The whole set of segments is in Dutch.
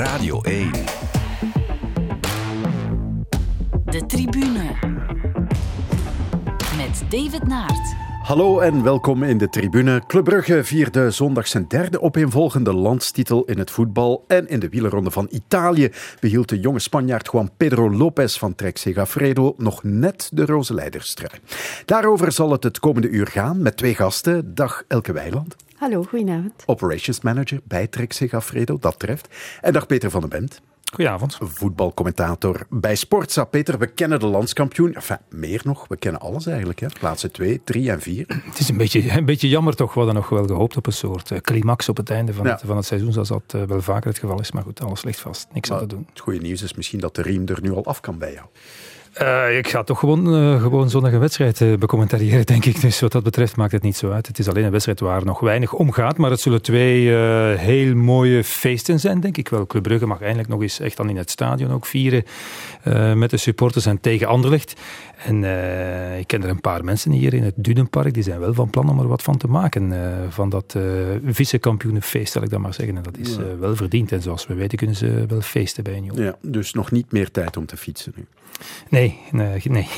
Radio 1. De tribune. Met David Naert. Hallo en welkom in de tribune. Club Brugge vierde zondag zijn derde opeenvolgende landstitel in het voetbal. En in de wielerronde van Italië behield de jonge Spanjaard Juan Pedro Lopez van Trek Segafredo nog net de roze leiderstrui. Daarover zal het het komende uur gaan met twee gasten. Dag Elke Weiland. Hallo, goedenavond. Operations Manager bij Trek Segafredo, dat treft. En dag Peter van den Bent. Goedenavond. Voetbalcommentator bij Sportza. Peter, we kennen de landskampioen. Enfin, meer nog, we kennen alles eigenlijk. Hè? Plaatsen 2, 3 en 4. Het is een beetje, een beetje jammer toch. We hadden nog wel gehoopt op een soort uh, climax op het einde van, Ja. het, van het seizoen. Zoals dat uh, wel vaker het geval is. Maar goed, alles ligt vast. Niks aan te doen. Het goede nieuws is misschien dat de riem er nu al af kan bij jou. Uh, ik ga toch gewoon, uh, gewoon zondag een wedstrijd uh, becommentariëren, denk ik. Dus wat dat betreft maakt het niet zo uit. Het is alleen een wedstrijd waar nog weinig om gaat. Maar het zullen twee heel mooie feesten zijn, denk ik wel. Club Brugge mag eindelijk nog eens echt dan in het stadion ook vieren. met de supporters en tegen Anderlecht. En ik ken er een paar mensen hier in het Dunenpark. Die zijn wel van plan om er wat van te maken. van dat vice-kampioenenfeest, zal ik dat maar zeggen. En dat is wel verdiend. En zoals we weten kunnen ze wel feesten bij Union. Ja, dus nog niet meer tijd om te fietsen nu. Nee, nee, nee,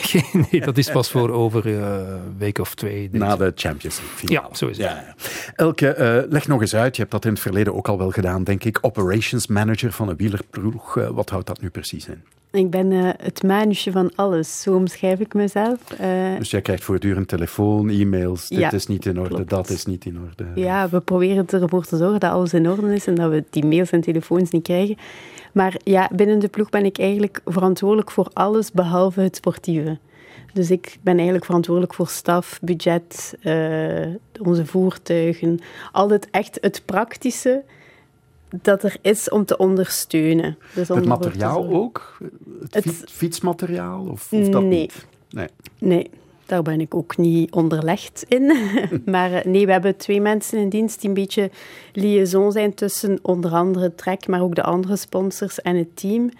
nee, dat is pas voor over een week of twee. Na de Champions League finale. Ja, zo is het. Ja, ja. Elke, eh, leg nog eens uit. Je hebt dat in het verleden ook al wel gedaan, denk ik. Operations manager van een wielerploeg. Eh, wat houdt dat nu precies in? Ik ben eh, het manusje van alles, zo omschrijf ik mezelf. Eh, Dus jij krijgt voortdurend telefoon, e-mails. Dit Ja, is niet in orde, klopt. dat is niet in orde. ja, we proberen ervoor te zorgen dat alles in orde is en dat we die mails en telefoons niet krijgen. Maar ja, binnen de ploeg ben ik eigenlijk verantwoordelijk voor alles behalve het sportieve. Dus ik ben eigenlijk verantwoordelijk voor staf, budget, eh, onze voertuigen. Altijd echt het praktische dat er is om te ondersteunen. Dus om Het materiaal ook? Het, Het- fiets- fietsmateriaal? Of, of dat Nee. niet? Nee. Nee, daar ben ik ook niet onderlegd in. maar eh, nee, we hebben twee mensen in dienst die een beetje liaison zijn tussen onder andere Trek, maar ook de andere sponsors en het team.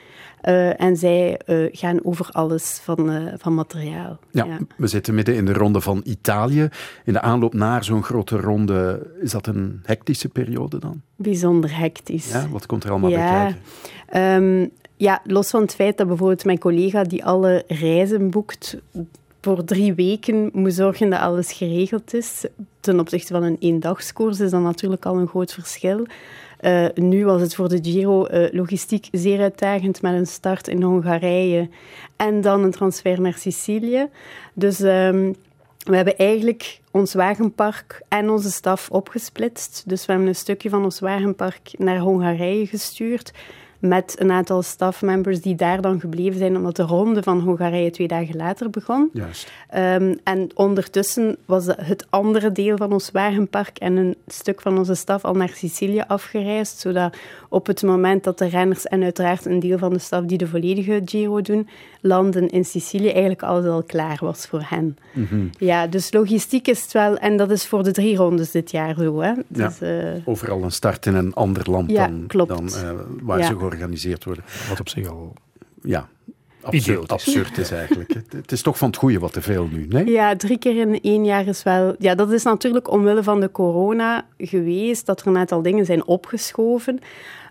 Eh, en zij eh, gaan over alles van, eh, van materiaal. Ja, we zitten midden in de ronde van Italië. In de aanloop naar zo'n grote ronde, is dat een hectische periode dan? Bijzonder hectisch. Ja, wat komt er allemaal bij Ja. kijken? Ehm, ja, los van het feit dat bijvoorbeeld mijn collega die alle reizen boekt voor drie weken moet zorgen dat alles geregeld is. Ten opzichte van een eendagskoers is dat natuurlijk al een groot verschil. Eh, nu was het voor de Giro eh, logistiek zeer uitdagend met een start in Hongarije en dan een transfer naar Sicilië. Dus ehm, we hebben eigenlijk ons wagenpark en onze staf opgesplitst. Dus we hebben een stukje van ons wagenpark naar Hongarije gestuurd. Met een aantal stafmembers die daar dan gebleven zijn, omdat de ronde van Hongarije twee dagen later begon. Juist. Um, en ondertussen was het andere deel van ons wagenpark en een stuk van onze staf al naar Sicilië afgereisd, zodat op het moment dat de renners en uiteraard een deel van de staf die de volledige Giro doen, landen in Sicilië, eigenlijk alles al klaar was voor hen. Mhm. Ja, dus logistiek is het wel, en dat is voor de drie rondes dit jaar zo. Hè? Ja. Dus, uh, Overal een start in een ander land Ja, dan, klopt. dan uh, waar Ja. ze georganiseerd worden. Wat op zich al Ja, absurd, absurd is eigenlijk. Het- Het is toch van het goede wat te veel nu, nee? Ja, drie keer in één jaar is wel... Ja, dat is natuurlijk omwille van de corona geweest, dat er een aantal dingen zijn opgeschoven.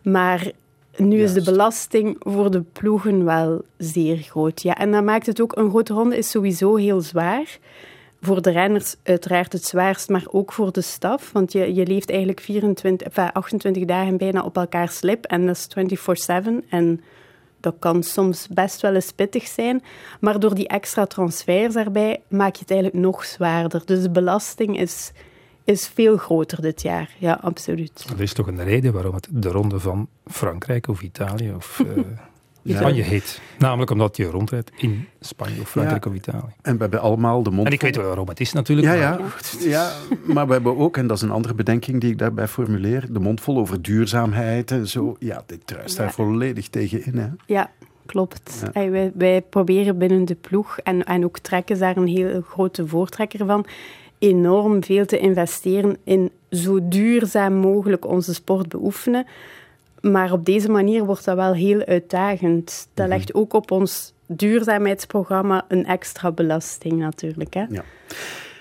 Maar nu is de belasting voor de ploegen wel zeer groot. Ja, en dat maakt het ook... Een grote ronde is sowieso heel zwaar. Voor de renners uiteraard het zwaarst, maar ook voor de staf. Want je, je leeft eigenlijk 24, enfin, 28 dagen bijna op elkaar slip. En dat is 24-7. En dat kan soms best wel eens pittig zijn. Maar door die extra transfers erbij maak je het eigenlijk nog zwaarder. Dus de belasting is, is veel groter dit jaar. Ja, absoluut. Er is toch een reden waarom het de ronde van Frankrijk of Italië of eh, Ja. Spanje heet. Namelijk omdat je rondrijdt in Spanje of Frankrijk of Italië. En we hebben allemaal de mond En ik vol- weet wel waarom het is natuurlijk. Ja, maar- ja. ja, maar we hebben ook, en dat is een andere bedenking die ik daarbij formuleer, de mond vol over duurzaamheid en zo. Ja, dit druist daar volledig tegen in. Hè. Ja, klopt. Ja. Wij, wij proberen binnen de ploeg, en, en ook trekken daar een heel grote voortrekker van, enorm veel te investeren in zo duurzaam mogelijk onze sport beoefenen. Maar op deze manier wordt dat wel heel uitdagend. Dat Mhm. legt ook op ons duurzaamheidsprogramma een extra belasting natuurlijk. Hè? Ja.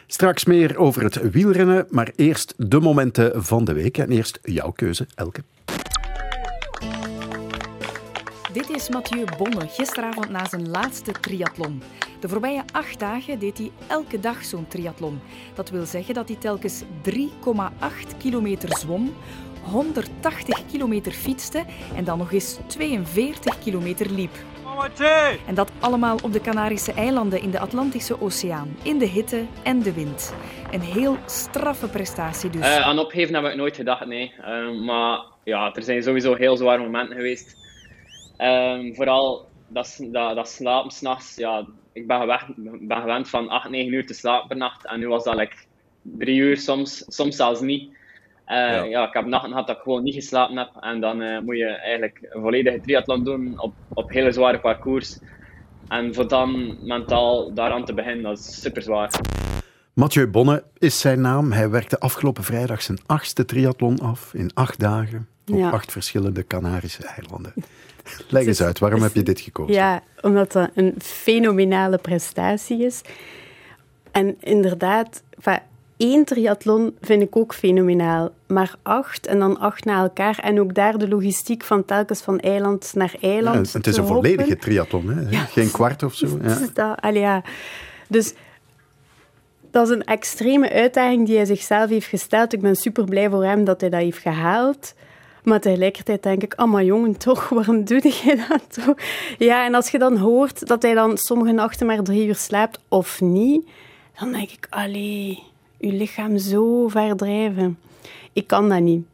Straks meer over het wielrennen, maar eerst de momenten van de week. En eerst jouw keuze, Elke. Dit is Mathieu Bonne, gisteravond na zijn laatste triathlon. De voorbije acht dagen deed hij elke dag zo'n triathlon. Dat wil zeggen dat hij telkens 3,8 kilometer zwom, 180 kilometer fietste en dan nog eens 42 kilometer liep. En dat allemaal op de Canarische eilanden in de Atlantische Oceaan, in de hitte en de wind. Een heel straffe prestatie dus. Uh, aan opgeven heb ik nooit gedacht, nee. Uh, maar ja, er zijn sowieso heel zware momenten geweest. Um, vooral dat, dat, dat slapen s'nachts. Ja, ik ben gewend, ben gewend van 8, 9 uur te slapen per nacht. En nu was dat like 3 uur, soms, soms zelfs niet. Uh, ja. ja. ik heb nachten gehad dat ik gewoon niet geslapen heb. En dan uh, moet je eigenlijk een volledige triathlon doen op, op hele zware parcours. En voor dan mentaal daaraan te beginnen, dat is super zwaar. Mathieu Bonne is zijn naam. Hij werkte afgelopen vrijdag zijn achtste triathlon af in acht dagen op ja. acht verschillende Canarische eilanden. Leg eens uit, waarom heb je dit gekozen? Ja, omdat dat een fenomenale prestatie is. En inderdaad, één triathlon vind ik ook fenomenaal. Maar acht en dan acht na elkaar. En ook daar de logistiek van telkens van eiland naar eiland. Ja, het is een volledige triathlon, hè? Ja. geen kwart of zo. Ja. Dat, ja. Dus dat is een extreme uitdaging die hij zichzelf heeft gesteld. Ik ben super blij voor hem dat hij dat heeft gehaald. Maar tegelijkertijd denk ik, oh maar jongen, toch, waarom doe je dat toch? Ja, en als je dan hoort dat hij dan sommige nachten maar drie uur slaapt of niet, dan denk ik, allee, je lichaam zo verdrijven. Ik kan dat niet.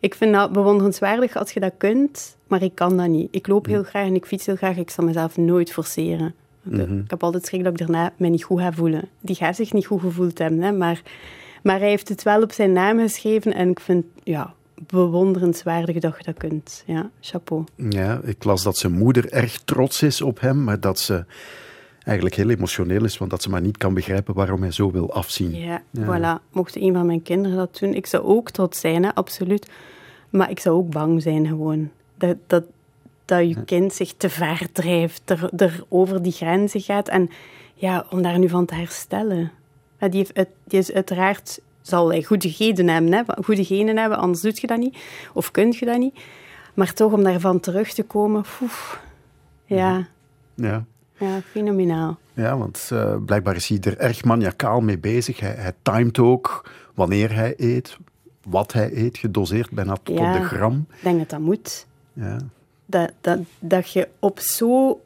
Ik vind dat bewonderenswaardig als je dat kunt, maar ik kan dat niet. Ik loop heel graag en ik fiets heel graag. Ik zal mezelf nooit forceren. Mhm. Ik heb altijd schrik dat ik daarna me niet goed ga voelen. Die gaat zich niet goed gevoeld hebben, hè, maar, maar hij heeft het wel op zijn naam geschreven en ik vind, ja, bewonderenswaardig dat je dat kunt. Ja, chapeau. Ja, ik las dat zijn moeder erg trots is op hem, maar dat ze eigenlijk heel emotioneel is, want dat ze maar niet kan begrijpen waarom hij zo wil afzien. Ja, voilà. Mocht een van mijn kinderen dat doen, ik zou ook trots zijn, hè, absoluut. Maar ik zou ook bang zijn gewoon. Dat, dat, dat je kind zich te ver drijft, er, er over die grenzen gaat. En ja, om daar nu van te herstellen. Die, heeft, die is uiteraard zal hij goede genen hebben, hè? goede genen hebben, anders doe je dat niet. Of kun je dat niet. Maar toch om daarvan terug te komen, poef, ja. Ja. Ja, fenomenaal. Ja, want uh, blijkbaar is hij er erg maniacaal mee bezig. Hij, hij timet ook wanneer hij eet, wat hij eet, gedoseerd bijna tot ja, de gram. Ik denk dat dat moet. Ja. Dat, dat, dat je op zo...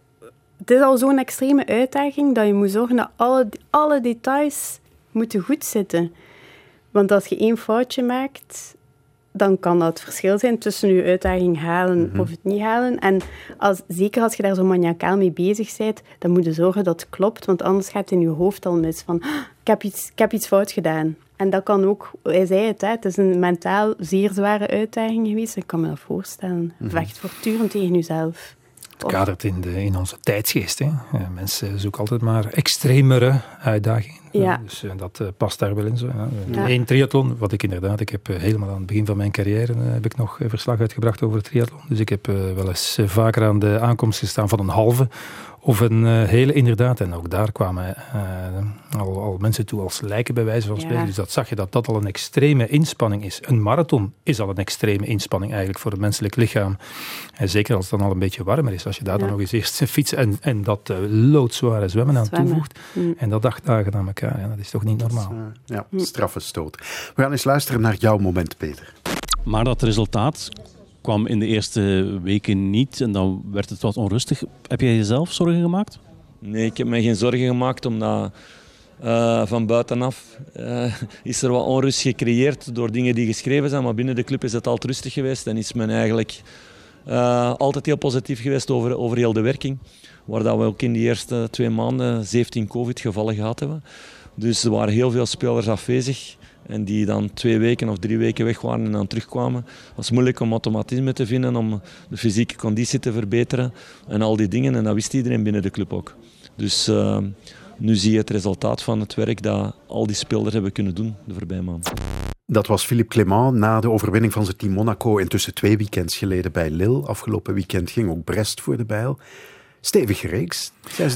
Het is al zo'n extreme uitdaging dat je moet zorgen dat alle, alle details moeten goed zitten. Want als je één foutje maakt, dan kan dat het verschil zijn tussen je uitdaging halen Mhm. of het niet halen. En als, zeker als je daar zo maniacaal mee bezig bent, dan moet je zorgen dat het klopt, want anders gaat het in je hoofd al mis van "Ah, ik heb iets, ik heb iets fout gedaan. En dat kan ook, hij zei het, hè, het is een mentaal zeer zware uitdaging geweest. Ik kan me dat voorstellen. Mhm. Vecht voortdurend tegen jezelf. Het kadert in, de, in onze tijdsgeest. Hè. Eh, Mensen zoeken altijd maar extremere uitdagingen. Ja. Dus eh, dat eh, past daar wel in. Zo, ja. Eén triathlon, wat ik inderdaad, ik heb eh, helemaal aan het begin van mijn carrière heb ik nog verslag uitgebracht over het triathlon. Dus ik heb wel eens vaker aan de aankomst gestaan van een halve of een eh, hele inderdaad. En ook daar kwamen eh, al, al mensen toe als lijken bij wijze van Ja. spreken. Dus dat zag je dat dat al een extreme inspanning is. Een marathon is al een extreme inspanning eigenlijk voor het menselijk lichaam. En zeker als het dan al een beetje warmer is. Als je daar dan nog eens eerst fietsen en, en dat eh, loodzware zwemmen aan Zwemmen. toevoegt. Mm. En dat acht dagen aan elkaar, ja, dat is toch niet normaal. Ja, straffe stoot. We gaan eens luisteren naar jouw moment, Peter. Maar dat resultaat kwam in de eerste weken niet en dan werd het wat onrustig. Heb jij jezelf zorgen gemaakt? Nee, ik heb me geen zorgen gemaakt omdat eh, van buitenaf eh, is er wat onrust gecreëerd door dingen die geschreven zijn. Maar binnen de club is het altijd rustig geweest en is men eigenlijk eh, altijd heel positief geweest over, over heel de werking. Waar dat we ook in die eerste twee maanden 17 COVID-gevallen gehad hebben. Dus er waren heel veel spelers afwezig. En die dan twee weken of drie weken weg waren en dan terugkwamen. Het was moeilijk om automatisme te vinden, om de fysieke conditie te verbeteren. En al die dingen. En dat wist iedereen binnen de club ook. Dus eh, nu zie je het resultaat van het werk dat al die spelers hebben kunnen doen de voorbije maanden. Dat was Philippe Clément na de overwinning van zijn team Monaco intussen twee weekends geleden bij Lille. Afgelopen weekend ging ook Brest voor de bijl. Stevige reeks.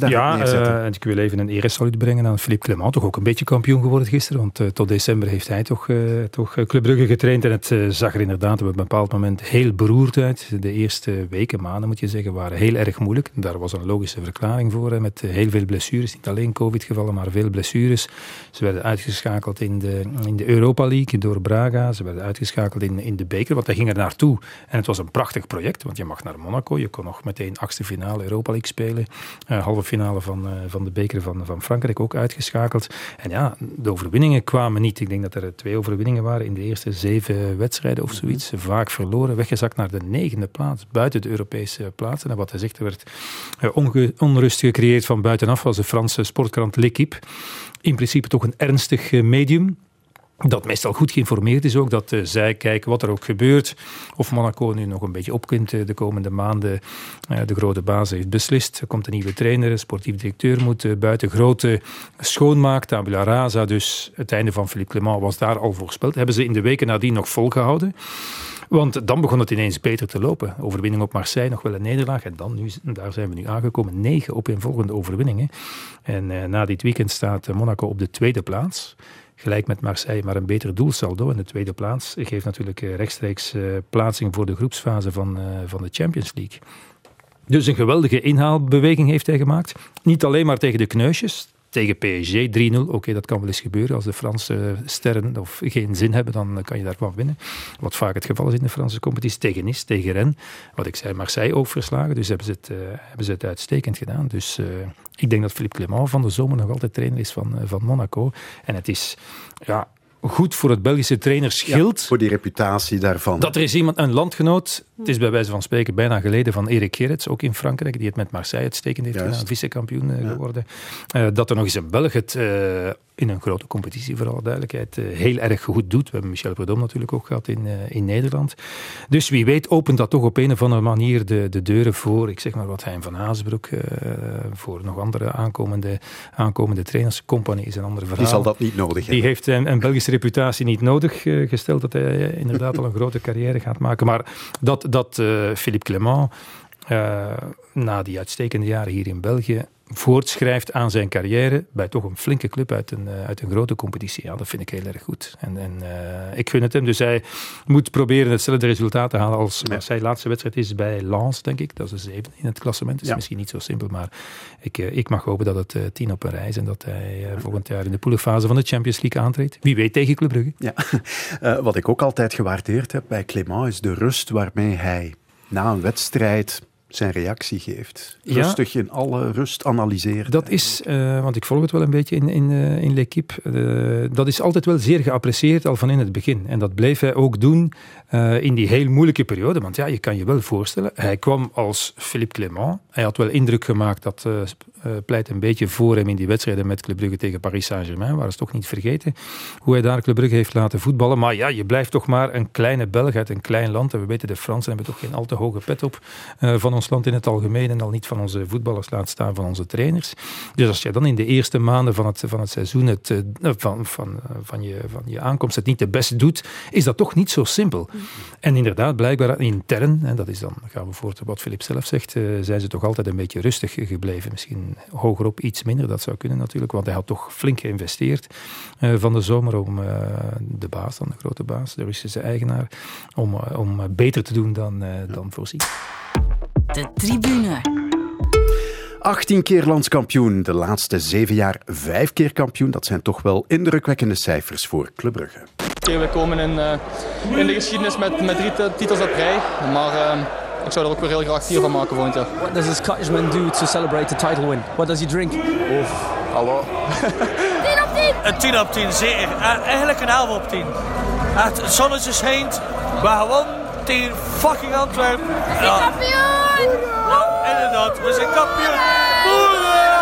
Ja, eh, en ik wil even een eresaluut brengen aan Philippe Clement. Toch ook een beetje kampioen geworden gisteren. Want eh, tot december heeft hij toch, eh, toch Club Brugge getraind. En het zag er inderdaad op een bepaald moment heel beroerd uit. De eerste weken, maanden moet je zeggen, waren heel erg moeilijk. Daar was een logische verklaring voor. Hè, met heel veel blessures. Niet alleen covid-gevallen, maar veel blessures. Ze werden uitgeschakeld in de, in de Europa League door Braga. Ze werden uitgeschakeld in, in de beker. Want hij ging er naartoe. En het was een prachtig project. Want je mag naar Monaco. Je kon nog meteen achtste finale Europa League spelen. Eh, halve finale van, eh, van de beker van, van Frankrijk ook uitgeschakeld. En ja, de overwinningen kwamen niet. Ik denk dat er twee overwinningen waren in de eerste zeven wedstrijden of zoiets. Vaak verloren, weggezakt naar de negende plaats, buiten de Europese plaatsen. En wat hij zegt, er werd eh, onrust gecreëerd van buitenaf, was de Franse sportkrant L'Equipe. In principe toch een ernstig eh, medium dat meestal goed geïnformeerd is ook, dat eh, zij kijken wat er ook gebeurt. Of Monaco nu nog een beetje op kunt eh, de komende maanden. Eh, de grote baas heeft beslist. Er komt een nieuwe trainer, een sportief directeur moet buiten grote schoonmaak, tabula rasa. Dus het einde van Philippe Clement was daar al voorspeld. Hebben ze in de weken nadien nog volgehouden. Want dan begon het ineens beter te lopen. Overwinning op Marseille, nog wel een nederlaag. En dan, nu, daar zijn we nu aangekomen, negen opeenvolgende overwinningen. En na dit weekend staat Monaco op de tweede plaats. Gelijk met Marseille, maar een beter doelsaldo. En de tweede plaats geeft natuurlijk eh, rechtstreeks eh, plaatsing voor de groepsfase van, eh, van de Champions League. Dus een geweldige inhaalbeweging heeft hij gemaakt. Niet alleen maar tegen de kneusjes. Tegen PSG 3-0. Oké, dat kan wel eens gebeuren. Als de Franse sterren of geen zin hebben, dan kan je daarvan winnen. Wat vaak het geval is in de Franse competitie. Tegen Nice, tegen Rennes. Wat ik zei, Marseille ook verslagen. Dus hebben ze het, eh, hebben ze het uitstekend gedaan. Dus eh, ik denk dat Philippe Clement van de zomer nog altijd trainer is van, eh, van Monaco. En het is ja, goed voor het Belgische trainerschild. Voor die reputatie daarvan. Dat er is iemand, een landgenoot, het is bij wijze van spreken bijna geleden van Erik Gerrits, ook in Frankrijk, die het met Marseille uitstekend heeft Juist. gedaan, vice-kampioen eh, geworden. Eh, dat er nog eens een Belg het eh, in een grote competitie, voor alle duidelijkheid, heel erg goed doet. We hebben Michel Prudhomme natuurlijk ook gehad in, in Nederland. Dus wie weet opent dat toch op een of andere manier de, de deuren voor, ik zeg maar wat, Hein van Haasbroek, voor nog andere aankomende, aankomende trainers. Compagnie is een andere verhaal. Die zal dat niet nodig Die hebben. heeft een, een Belgische reputatie niet nodig gesteld dat hij inderdaad al een grote carrière gaat maken. Maar dat, dat eh, Philippe Clement eh, na die uitstekende jaren hier in België voortschrijft aan zijn carrière bij toch een flinke club uit een, eh, uit een grote competitie. Ja, dat vind ik heel erg goed. En, en eh, ik gun het hem. Dus hij moet proberen hetzelfde resultaat te halen als Ja. zijn laatste wedstrijd is bij Lens, denk ik. Dat is de zevende in het klassement. is Ja. misschien niet zo simpel, maar ik, eh, ik mag hopen dat het tien op een rij is en dat hij volgend jaar in de poelenfase van de Champions League aantreedt. Wie weet tegen Club Brugge. Ja. Wat ik ook altijd gewaardeerd heb bij Clément is de rust waarmee hij na een wedstrijd zijn reactie geeft. Ja. Rustig in alle rust analyseren. Dat is, eh, want ik volg het wel een beetje in, in, eh, in L'Equipe, eh, dat is altijd wel zeer geapprecieerd al van in het begin. En dat bleef hij ook doen in die heel moeilijke periode. Want ja, je kan je wel voorstellen, hij kwam als Philippe Clément. Hij had wel indruk gemaakt, dat eh, pleit een beetje voor hem in die wedstrijden met Club Brugge tegen Paris Saint-Germain. Waren ze toch niet vergeten hoe hij daar Club Brugge heeft laten voetballen. Maar ja, je blijft toch maar een kleine Belg uit een klein land. En we weten, de Fransen hebben toch geen al te hoge pet op eh, van ons land in het algemeen. En al niet van onze voetballers, laat staan van onze trainers. Dus als je dan in de eerste maanden van het, van het seizoen, het, eh, van, van, van, je, van je aankomst, het niet de beste doet, is dat toch niet zo simpel. En inderdaad, blijkbaar intern, en dat is dan, gaan we voort op wat Filip zelf zegt, zijn ze toch altijd een beetje rustig gebleven. Misschien hogerop iets minder, dat zou kunnen natuurlijk, want hij had toch flink geïnvesteerd eh, van de zomer om eh, de baas, dan de grote baas, de Russische eigenaar, om, eh, om beter te doen dan, eh, dan voorzien. De tribune. 18 keer landskampioen, de laatste zeven jaar vijf keer kampioen. Dat zijn toch wel indrukwekkende cijfers voor Club Brugge. Oké, we komen in, eh, in de geschiedenis met, met drie ti- titels op rij. Maar ik zou er ook weer heel graag vier van maken volgend jaar. What does a Scottishman do to celebrate the title win? What does he drink? Hallo. Een 10 op 10, zeker. Eh, eigenlijk een 11 op 10. Echt, het zonnetje schijnt. We gewonnen tegen fucking Antwerpen. Ja. kampioen! Inderdaad, we zijn kampioen.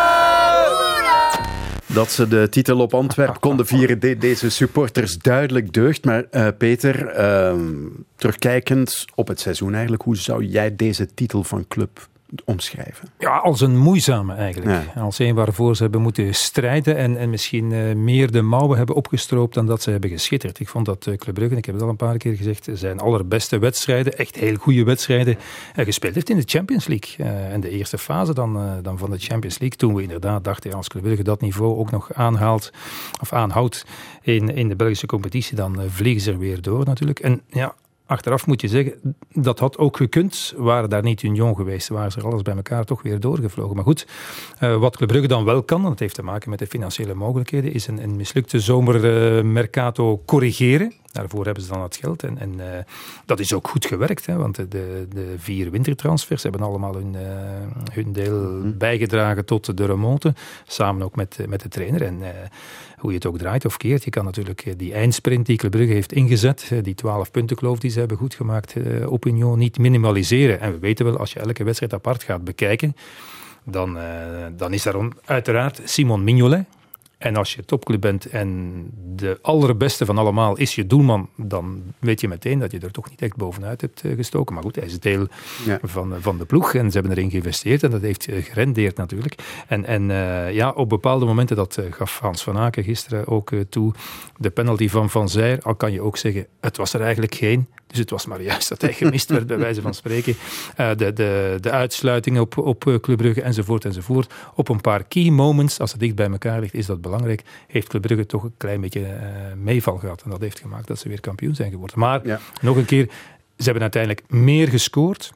Dat ze de titel op Antwerp konden vieren, deed deze supporters duidelijk deugd. Maar eh, Peter, ehm, terugkijkend op het seizoen eigenlijk, hoe zou jij deze titel van club omschrijven? Ja, als een moeizame eigenlijk. Als een waarvoor ze hebben moeten strijden en, en misschien uh, meer de mouwen hebben opgestroopt dan dat ze hebben geschitterd. Ik vond dat uh, Club Brugge, ik heb het al een paar keer gezegd, zijn allerbeste wedstrijden, echt heel goede wedstrijden, uh, gespeeld heeft in de Champions League. en de eerste fase dan, dan van de Champions League, toen we inderdaad dachten, als Club Brugge dat niveau ook nog aanhaalt, of aanhoudt in, in de Belgische competitie, dan vliegen ze er weer door natuurlijk. En ja, achteraf moet je zeggen, dat had ook gekund. Waren daar niet Union geweest, waren ze alles bij elkaar toch weer doorgevlogen. Maar goed, uh, wat Club Brugge dan wel kan, en dat heeft te maken met de financiële mogelijkheden, is een, een mislukte zomermercato corrigeren. Daarvoor hebben ze dan het geld. En, en uh, dat is ook goed gewerkt, hè, want de, de vier wintertransfers hebben allemaal hun, uh, hun deel mhm. bijgedragen tot de remonte. Samen ook met, met de trainer. En uh, hoe je het ook draait of keert, je kan natuurlijk die eindsprint die Club heeft ingezet, die 12 punten kloof die ze hebben goed gemaakt op Union, niet minimaliseren. En we weten wel, als je elke wedstrijd apart gaat bekijken, dan, dan is daar uiteraard Simon Mignolet, en als je topclub bent en de allerbeste van allemaal is je doelman, dan weet je meteen dat je er toch niet echt bovenuit hebt eh, gestoken. Maar goed, hij is deel van, eh, van de ploeg en ze hebben erin geïnvesteerd en dat heeft eh, gerendeerd natuurlijk. En, en ja, op bepaalde momenten, dat gaf Hans van Aken gisteren ook toe, de penalty van Van Zijr, al kan je ook zeggen, het was er eigenlijk geen. Dus het was maar juist dat hij gemist werd, bij wijze van spreken. Uh, de, de, de uitsluiting op, op Club Brugge enzovoort enzovoort. Op een paar key moments, als het dicht bij elkaar ligt, is dat belangrijk. Heeft Club Brugge toch een klein beetje uh, meeval gehad. En dat heeft gemaakt dat ze weer kampioen zijn geworden. Maar, nog een keer, ze hebben uiteindelijk meer gescoord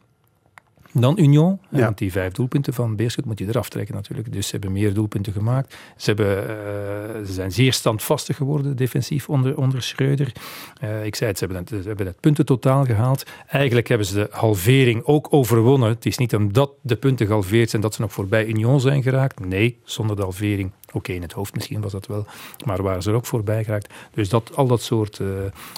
dan Union. Ja. Want die vijf doelpunten van Beerschot moet je eraf trekken natuurlijk. Dus ze hebben meer doelpunten gemaakt. Ze, hebben, uh, ze zijn zeer standvastig geworden defensief onder, onder Schreuder. Uh, ik zei het, ze hebben het, ze hebben het puntentotaal gehaald. Eigenlijk hebben ze de halvering ook overwonnen. Het is niet omdat de punten gehalveerd zijn dat ze nog voorbij Union zijn geraakt. Nee, zonder de halvering Oké, in het hoofd misschien was dat wel, maar waren ze er ook voorbij geraakt. Dus dat, al dat soort, uh,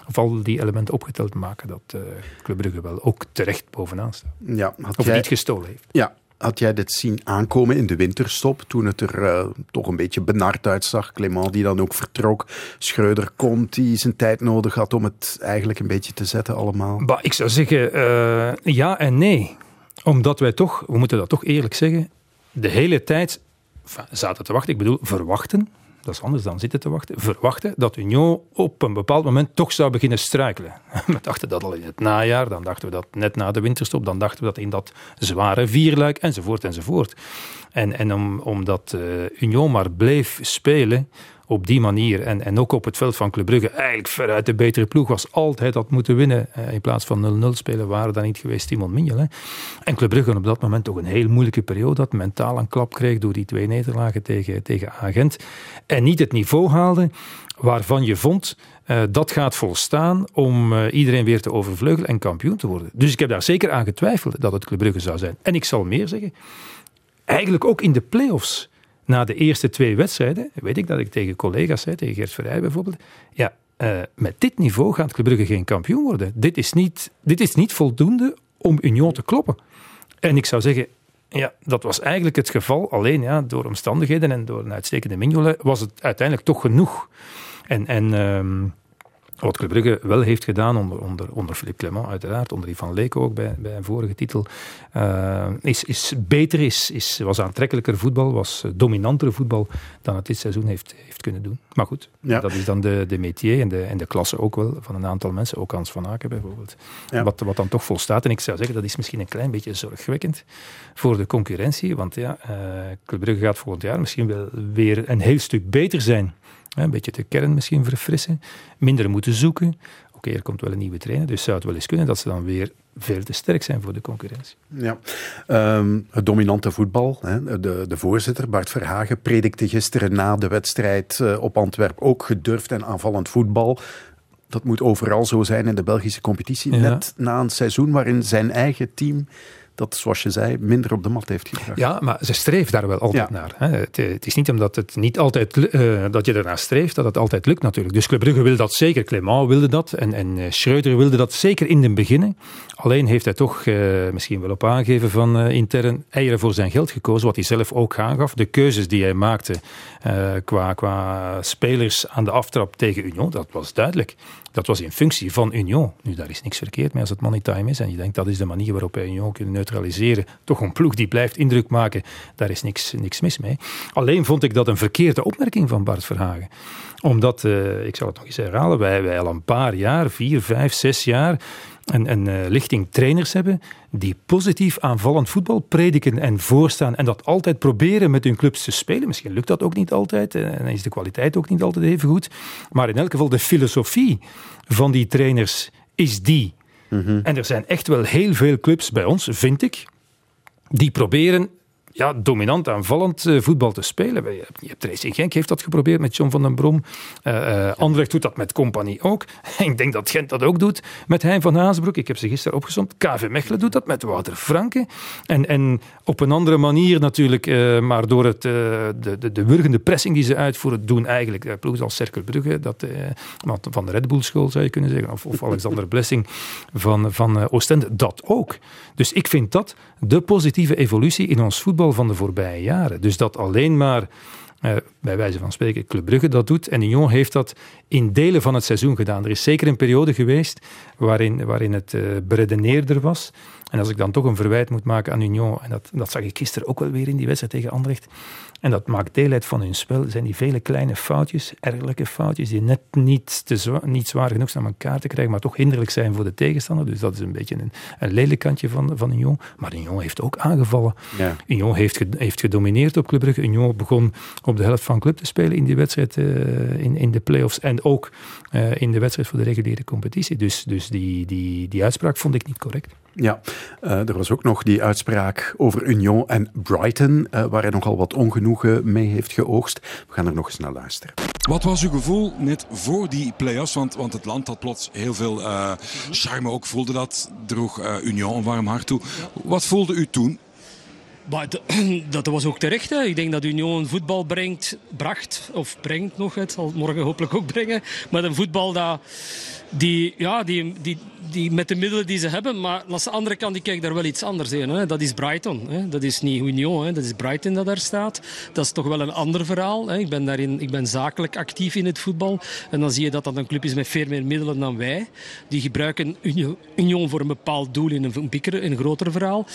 of al die elementen opgeteld maken, dat uh, Club Brugge wel ook terecht bovenaan staat. Ja, of niet gestolen heeft. Ja, had jij dit zien aankomen in de winterstop, toen het er uh, toch een beetje benard uitzag? Clement die dan ook vertrok, Schreuder komt, die zijn tijd nodig had om het eigenlijk een beetje te zetten allemaal? Bah, ik zou zeggen ja en nee. Omdat wij toch, we moeten dat toch eerlijk zeggen, de hele tijd zaten te wachten. Ik bedoel, verwachten. Dat is anders dan zitten te wachten. Verwachten dat Union op een bepaald moment toch zou beginnen struikelen. We dachten dat al in het najaar, dan dachten we dat net na de winterstop, dan dachten we dat in dat zware vierluik, enzovoort, enzovoort. En, en om, omdat uh, Union maar bleef spelen, op die manier en, en ook op het veld van Club Brugge eigenlijk veruit de betere ploeg was. Altijd had moeten winnen. Eh, in plaats van 0-0 spelen waren dan niet geweest Timon Mignolet. Hè. En Club Brugge op dat moment toch een heel moeilijke periode had. Mentaal een klap kreeg door die twee nederlagen tegen, tegen Agent. En niet het niveau haalde waarvan je vond uh, dat gaat volstaan om uh, iedereen weer te overvleugelen en kampioen te worden. Dus ik heb daar zeker aan getwijfeld dat het Club Brugge zou zijn. En ik zal meer zeggen, eigenlijk ook in de play-offs na de eerste twee wedstrijden, weet ik dat ik tegen collega's zei, tegen Gert Verheij bijvoorbeeld, ja, uh, met dit niveau gaat Club Brugge geen kampioen worden. Dit is niet, dit is niet voldoende om Union te kloppen. En ik zou zeggen, ja, dat was eigenlijk het geval. Alleen ja, door omstandigheden en door een uitstekende Mignolet was het uiteindelijk toch genoeg. En, en uh, wat Club Brugge wel heeft gedaan onder, onder, onder Philippe Clement, uiteraard, onder die van Leek ook bij, bij een vorige titel, uh, is, is beter, is, is, was aantrekkelijker voetbal, was dominanter voetbal dan het dit seizoen heeft, heeft kunnen doen. Maar goed, ja. dat is dan de, de métier en de, en de klasse ook wel van een aantal mensen, ook Hans van Aken bijvoorbeeld. Ja. Wat, wat dan toch volstaat. En ik zou zeggen, dat is misschien een klein beetje zorgwekkend voor de concurrentie, want ja, uh, Club Brugge gaat volgend jaar misschien wel weer een heel stuk beter zijn een beetje de kern misschien verfrissen. Minder moeten zoeken. Oké, er komt wel een nieuwe trainer, dus zou het wel eens kunnen dat ze dan weer veel te sterk zijn voor de concurrentie. Ja, um, het dominante voetbal. Hè. De, de voorzitter, Bart Verhagen, predikte gisteren na de wedstrijd uh, op Antwerp ook gedurfd en aanvallend voetbal. Dat moet overal zo zijn in de Belgische competitie. Ja. Net na een seizoen waarin zijn eigen team dat, zoals je zei, minder op de mat heeft gebracht. Ja, maar ze streeft daar wel altijd naar. Hè. Het, het, is niet omdat het niet altijd, uh, dat je ernaar streeft, dat het altijd lukt natuurlijk. Dus Club Brugge wil dat zeker, Clement wilde dat en, en uh, Schreuder wilde dat zeker in het begin. Alleen heeft hij toch uh, misschien wel op aangeven van intern eieren voor zijn geld gekozen, wat hij zelf ook aangaf. De keuzes die hij maakte qua, qua spelers aan de aftrap tegen Union, dat was duidelijk. Dat was in functie van Union. Nu, daar is niks verkeerd mee als het money time is en je denkt dat is de manier waarop wij Union kunnen neutraliseren. Toch een ploeg die blijft indruk maken, daar is niks, niks mis mee. Alleen vond ik dat een verkeerde opmerking van Bart Verhagen omdat, uh, ik zal het nog eens herhalen, wij, wij al een paar jaar, vier, vijf, zes jaar, een, een uh, lichting trainers hebben die positief aanvallend voetbal prediken en voorstaan en dat altijd proberen met hun clubs te spelen. Misschien lukt dat ook niet altijd eh, en is de kwaliteit ook niet altijd even goed. Maar in elk geval de filosofie van die trainers is die. Mm -hmm. En er zijn echt wel heel veel clubs bij ons, vind ik, die proberen ja, dominant aanvallend uh, voetbal te spelen. Je hebt, Racing Genk heeft dat geprobeerd met John van den Brom. Uh, uh, Anderlecht doet dat met Compagnie ook. Ik denk dat Gent dat ook doet met Hein van Haasbroek. Ik heb ze gisteren opgezond. KV Mechelen doet dat met Wouter Franke. En, en op een andere manier natuurlijk, maar door het, de, de, de wurgende pressing die ze uitvoeren, doen eigenlijk ploegen als Cercle Brugge, dat, van de Red Bull School zou je kunnen zeggen, of, of Alexander Blessing van, van Oostende, dat ook. Dus ik vind dat de positieve evolutie in ons voetbal van de voorbije jaren. Dus dat alleen maar, eh, bij wijze van spreken, Club Brugge dat doet. En Union heeft dat in delen van het seizoen gedaan. Er is zeker een periode geweest waarin, waarin het uh, beredeneerder was. En als ik dan toch een verwijt moet maken aan Union, en dat, dat zag ik gisteren ook wel weer in die wedstrijd tegen Anderlecht, en dat maakt deel uit van hun spel, zijn die vele kleine foutjes, ergelijke foutjes, die net niet, te zwaar, niet zwaar genoeg zijn om elkaar te krijgen, maar toch hinderlijk zijn voor de tegenstander. Dus dat is een beetje een, een lelijk kantje van, van Union. Maar Union heeft ook aangevallen. Ja. Union heeft, heeft gedomineerd op Club Brugge. Union begon op de helft van club te spelen in die wedstrijd, uh, in, in de play-offs en ook uh, in de wedstrijd voor de reguliere competitie. Dus, dus die, die, die uitspraak vond ik niet correct. Ja, uh, er was ook nog die uitspraak over Union en Brighton, uh, waar hij nogal wat ongenoegen mee heeft geoogst. We gaan er nog eens naar luisteren. Wat was uw gevoel net voor die play-offs? Want, want het land had plots heel veel uh, charme ook, voelde dat, droeg Union een warm hart toe. Wat voelde u toen? Maar dat was ook terecht. Hè. Ik denk dat Union voetbal brengt, bracht, of brengt nog, het zal morgen hopelijk ook brengen. Maar een voetbal dat, die, ja, die, die, die met de middelen die ze hebben. Maar aan de andere kant, die kijkt daar wel iets anders in. Hè. Dat is Brighton. Hè. Dat is niet Union. Hè. Dat is Brighton dat daar staat. Dat is toch wel een ander verhaal. Hè. Ik, ben daarin, ik ben zakelijk actief in het voetbal. En dan zie je dat dat een club is met veel meer middelen dan wij. Die gebruiken Union voor een bepaald doel in een, een groter verhaal.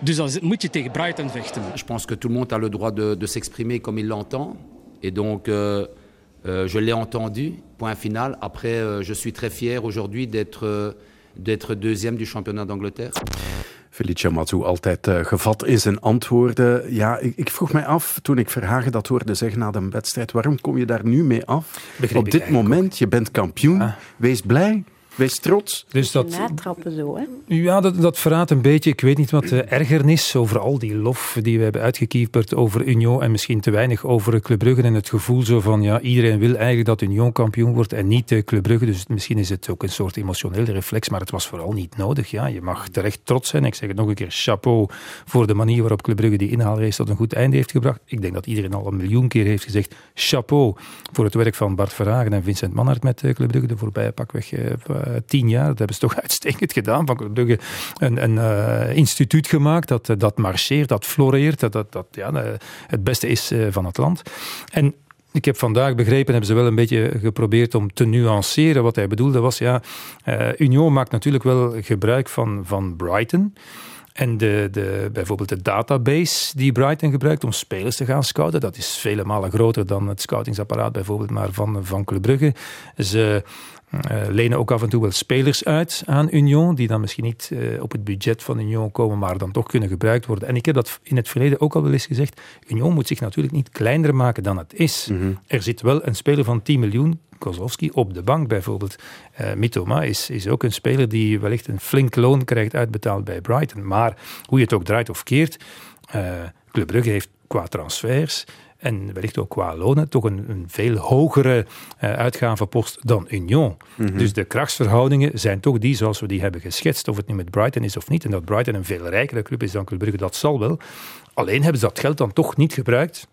Dus dan moet je tegen Brighton vechten. Je pense que tout monde a le droit de, de s'exprimer comme il l'entend. Donc... Euh... Euh, je l'ai entendu, point final. Après, euh, je suis très fier aujourd'hui d'être euh, d'être deuxième du championnat d'Angleterre. Felicia Mazou altijd uh, gevat in zijn antwoorden. Ja, ik, ik, vroeg mij af, toen ik Verhagen dat hoorde zeggen na de wedstrijd, waarom kom je daar nu mee af? Begreep Op dit moment, je bent kampioen, ah. wees blij. Wees trots. Dus dat, natrappen zo, hè? Ja, dat, dat verraadt een beetje, ik weet niet wat de ergernis over al die lof die we hebben uitgekieperd over Union en misschien te weinig over Club Brugge en het gevoel zo van, ja, iedereen wil eigenlijk dat Union kampioen wordt en niet de Club Brugge. Dus misschien is het ook een soort emotionele reflex, maar het was vooral niet nodig. Ja, je mag terecht trots zijn. Ik zeg het nog een keer, chapeau voor de manier waarop Club Brugge die inhaalrace tot een goed einde heeft gebracht. Ik denk dat iedereen al een miljoen keer heeft gezegd, chapeau voor het werk van Bart Verhagen en Vincent Manhart met Club Brugge de voorbije pakweg uh, tien jaar. Dat hebben ze toch uitstekend gedaan. Van Brugge een, een uh, instituut gemaakt dat, dat marcheert, dat floreert, dat, dat, dat ja, het beste is van het land. En ik heb vandaag begrepen, hebben ze wel een beetje geprobeerd om te nuanceren. Wat hij bedoelde was, ja, uh, Union maakt natuurlijk wel gebruik van, van Brighton. En de, de, bijvoorbeeld de database die Brighton gebruikt om spelers te gaan scouten, dat is vele malen groter dan het scoutingsapparaat bijvoorbeeld maar van, van Club Brugge. Ze uh, lenen ook af en toe wel spelers uit aan Union, die dan misschien niet uh, op het budget van Union komen, maar dan toch kunnen gebruikt worden. En ik heb dat in het verleden ook al wel eens gezegd. Union moet zich natuurlijk niet kleiner maken dan het is. Mm -hmm. Er zit wel een speler van 10 miljoen, Kozlowski, op de bank bijvoorbeeld. Uh, Mitoma is, is ook een speler die wellicht een flink loon krijgt uitbetaald bij Brighton. Maar hoe je het ook draait of keert, Club Brugge heeft qua transfers en wellicht ook qua lonen toch een, een veel hogere uh, uitgavenpost dan Union. Mm -hmm. Dus de krachtsverhoudingen zijn toch die zoals we die hebben geschetst, of het nu met Brighton is of niet. En dat Brighton een veel rijkere club is dan Club Brugge, dat zal wel. Alleen hebben ze dat geld dan toch niet gebruikt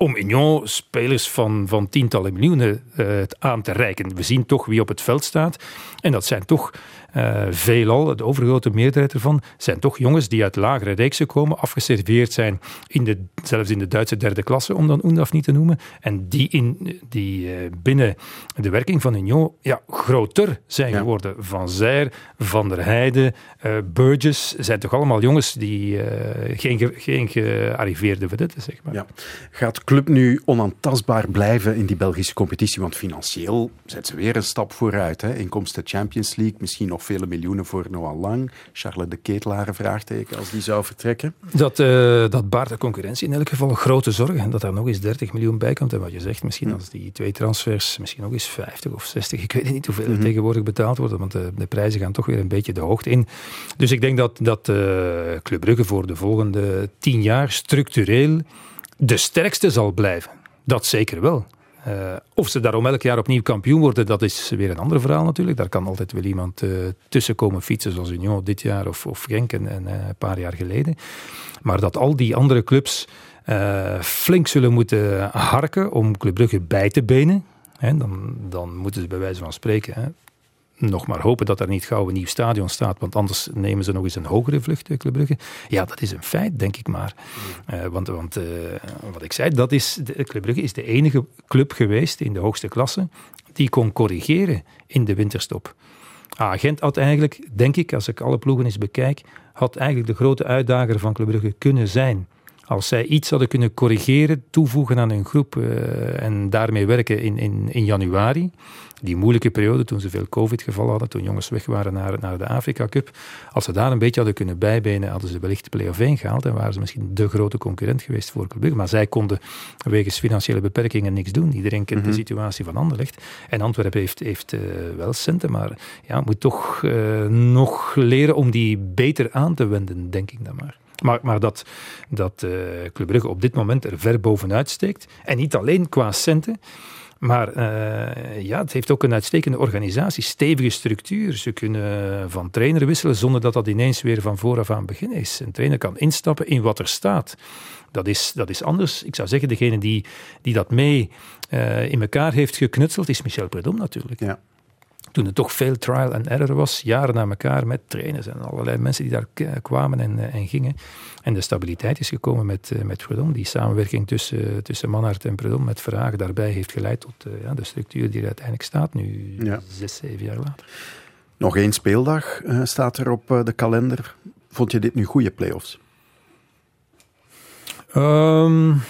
om Union spelers van, van tientallen miljoenen uh, aan te reiken. We zien toch wie op het veld staat. En dat zijn toch uh, veelal, de overgrote meerderheid ervan, zijn toch jongens die uit lagere reeksen komen, afgeserveerd zijn, in de, zelfs in de Duitse derde klasse, om dan UNDAF niet te noemen, en die, in, die uh, binnen de werking van Union ja, groter zijn geworden. Van Zijr, Van der Heijden, uh, Burgess, zijn toch allemaal jongens die geen, geen gearriveerde vedetten, zeg maar. Ja. Gaat club nu onaantastbaar blijven in die Belgische competitie? Want financieel zet ze weer een stap vooruit. Hè? Inkomsten Champions League, misschien nog vele miljoenen voor Noah Lang. Charles de Ketelaar, vraagteken, als die zou vertrekken. Dat, uh, dat baart de concurrentie in elk geval grote zorg. En dat daar nog eens 30 miljoen bij komt. En wat je zegt, misschien als die twee transfers, misschien nog eens 50 of 60. Ik weet niet hoeveel er mhm. tegenwoordig betaald wordt, want de, de, prijzen gaan toch weer een beetje de hoogte in. Dus ik denk dat, dat uh, Club Brugge voor de volgende tien jaar structureel de sterkste zal blijven. Dat zeker wel. Uh, of ze daarom elk jaar opnieuw kampioen worden, dat is weer een ander verhaal natuurlijk. Daar kan altijd wel iemand uh, tussen komen fietsen, zoals Union dit jaar of, of Genk en, uh, een paar jaar geleden. Maar dat al die andere clubs flink zullen moeten harken om Club Brugge bij te benen. Hè, dan, dan moeten ze bij wijze van spreken hè, nog maar hopen dat er niet gauw een nieuw stadion staat, want anders nemen ze nog eens een hogere vlucht, Club Brugge. Ja, dat is een feit, denk ik maar. Uh, want want uh, wat ik zei, dat is, de, Club Brugge is de enige club geweest in de hoogste klasse die kon corrigeren in de winterstop. Agent had eigenlijk, denk ik, als ik alle ploegen eens bekijk, had eigenlijk de grote uitdager van Club Brugge kunnen zijn. Als zij iets hadden kunnen corrigeren, toevoegen aan hun groep uh, en daarmee werken in, in, in januari, die moeilijke periode toen ze veel COVID-gevallen hadden, toen jongens weg waren naar, naar de Afrika Cup. Als ze daar een beetje hadden kunnen bijbenen, hadden ze wellicht de play-off 1 gehaald en waren ze misschien de grote concurrent geweest voor Club Maar zij konden wegens financiële beperkingen niks doen. Iedereen kent de mhm. situatie van Anderlecht. En Antwerpen heeft, heeft uh, wel centen, maar ja, moet toch uh, nog leren om die beter aan te wenden, denk ik dan maar. Maar, maar dat, dat uh, Club Brugge op dit moment er ver bovenuit steekt. En niet alleen qua centen. Maar uh, ja, het heeft ook een uitstekende organisatie, stevige structuur. Ze kunnen van trainer wisselen zonder dat dat ineens weer van vooraf aan beginnen is. Een trainer kan instappen in wat er staat. Dat is, dat is anders. Ik zou zeggen, degene die, die dat mee uh, in elkaar heeft geknutseld, is Michel Predom natuurlijk. Ja toen er toch veel trial and error was, jaren na elkaar met trainers en allerlei mensen die daar kwamen en, eh, en gingen. En de stabiliteit is gekomen met, eh, met Predom. Die samenwerking tussen, tussen Manhart en Predom met Vragen daarbij heeft geleid tot uh, ja, de structuur die er uiteindelijk staat, nu ja. zes, zeven jaar later. Nog één speeldag uh, staat er op de kalender. Vond je dit nu goede play-offs? Um,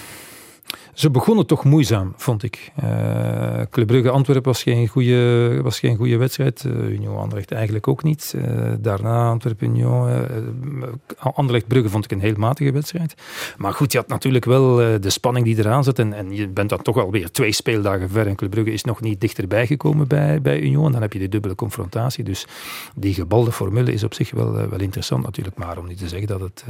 ze begonnen toch moeizaam, vond ik. Uh, Club Brugge Antwerpen was geen goede, was geen goede wedstrijd. Uh, Union Anderlecht eigenlijk ook niet. Uh, daarna Antwerpen Union. Anderlecht Brugge vond ik een heel matige wedstrijd. Maar goed, je had natuurlijk wel de spanning die eraan zat. En, en je bent dan toch alweer twee speeldagen ver. En Club Brugge is nog niet dichterbij gekomen bij, bij Union. En dan heb je de dubbele confrontatie. Dus die gebalde formule is op zich wel, wel interessant natuurlijk. Maar om niet te zeggen dat het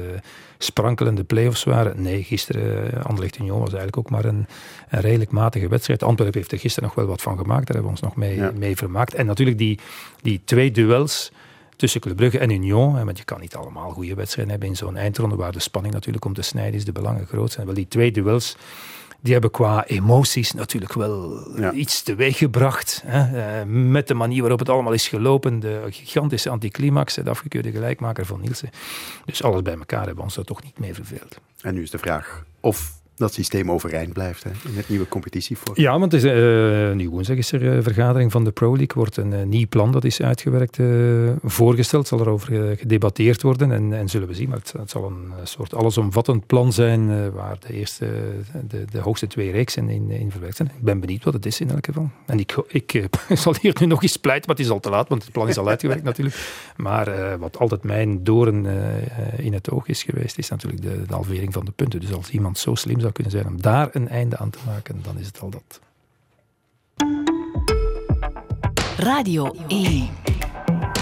sprankelende play-offs waren. Nee, gisteren Anderlecht Union was eigenlijk ook maar een, een, redelijk matige wedstrijd. Antwerpen heeft er gisteren nog wel wat van gemaakt. Daar hebben we ons nog mee, mee vermaakt. En natuurlijk die, die twee duels tussen Club Brugge en Union. Want je kan niet allemaal goede wedstrijden hebben in zo'n eindronde waar de spanning natuurlijk om te snijden is, de belangen groot zijn. Wel, die twee duels die hebben qua emoties natuurlijk wel iets teweeggebracht. Hè? Eh, met de manier waarop het allemaal is gelopen. De gigantische anticlimax, de afgekeurde gelijkmaker van Nielsen. Dus alles bij elkaar hebben we ons daar toch niet mee verveeld. En nu is de vraag of dat systeem overeind blijft hè, in het nieuwe competitievorm. Ja, want het is, uh, nu woensdag is er een eh, vergadering van de Pro League. wordt een uh, nieuw plan dat is uitgewerkt uh, voorgesteld. Zal er over gedebatteerd worden en, en zullen we zien. Maar het, het zal een soort allesomvattend plan zijn waar de eerste, de, de hoogste twee reeksen in, in verwerkt zijn. Ik ben benieuwd wat het is in elk geval. En ik, ik zal hier nu nog eens pleiten, maar het is al te laat, want het plan is al uitgewerkt natuurlijk. Maar wat altijd mijn doren in het oog is geweest, is natuurlijk de, de halvering van de punten. Dus als iemand zo slim zou kunnen zijn om daar een einde aan te maken, dan is het al dat. Radio 1.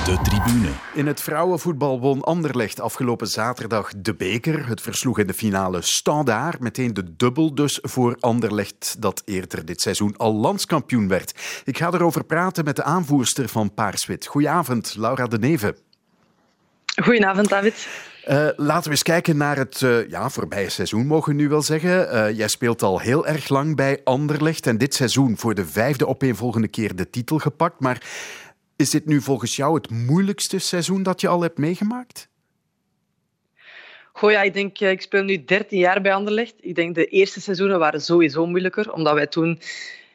De tribune. In het vrouwenvoetbal won Anderlecht afgelopen zaterdag de beker. Het versloeg in de finale Standaard. Meteen de dubbel dus voor Anderlecht dat eerder dit seizoen al landskampioen werd. Ik ga erover praten met de aanvoerster van Paarswit. Goedenavond, Laura de Neve. Goedenavond, David. Uh, laten we eens kijken naar het uh, ja, voorbije seizoen, mogen we nu wel zeggen. Uh, jij speelt al heel erg lang bij Anderlecht en dit seizoen voor de vijfde opeenvolgende keer de titel gepakt. Maar Is dit nu volgens jou het moeilijkste seizoen dat je al hebt meegemaakt? Goh, ja, ik denk, ik speel nu 13 jaar bij Anderlecht. Ik denk de eerste seizoenen waren sowieso moeilijker, omdat wij toen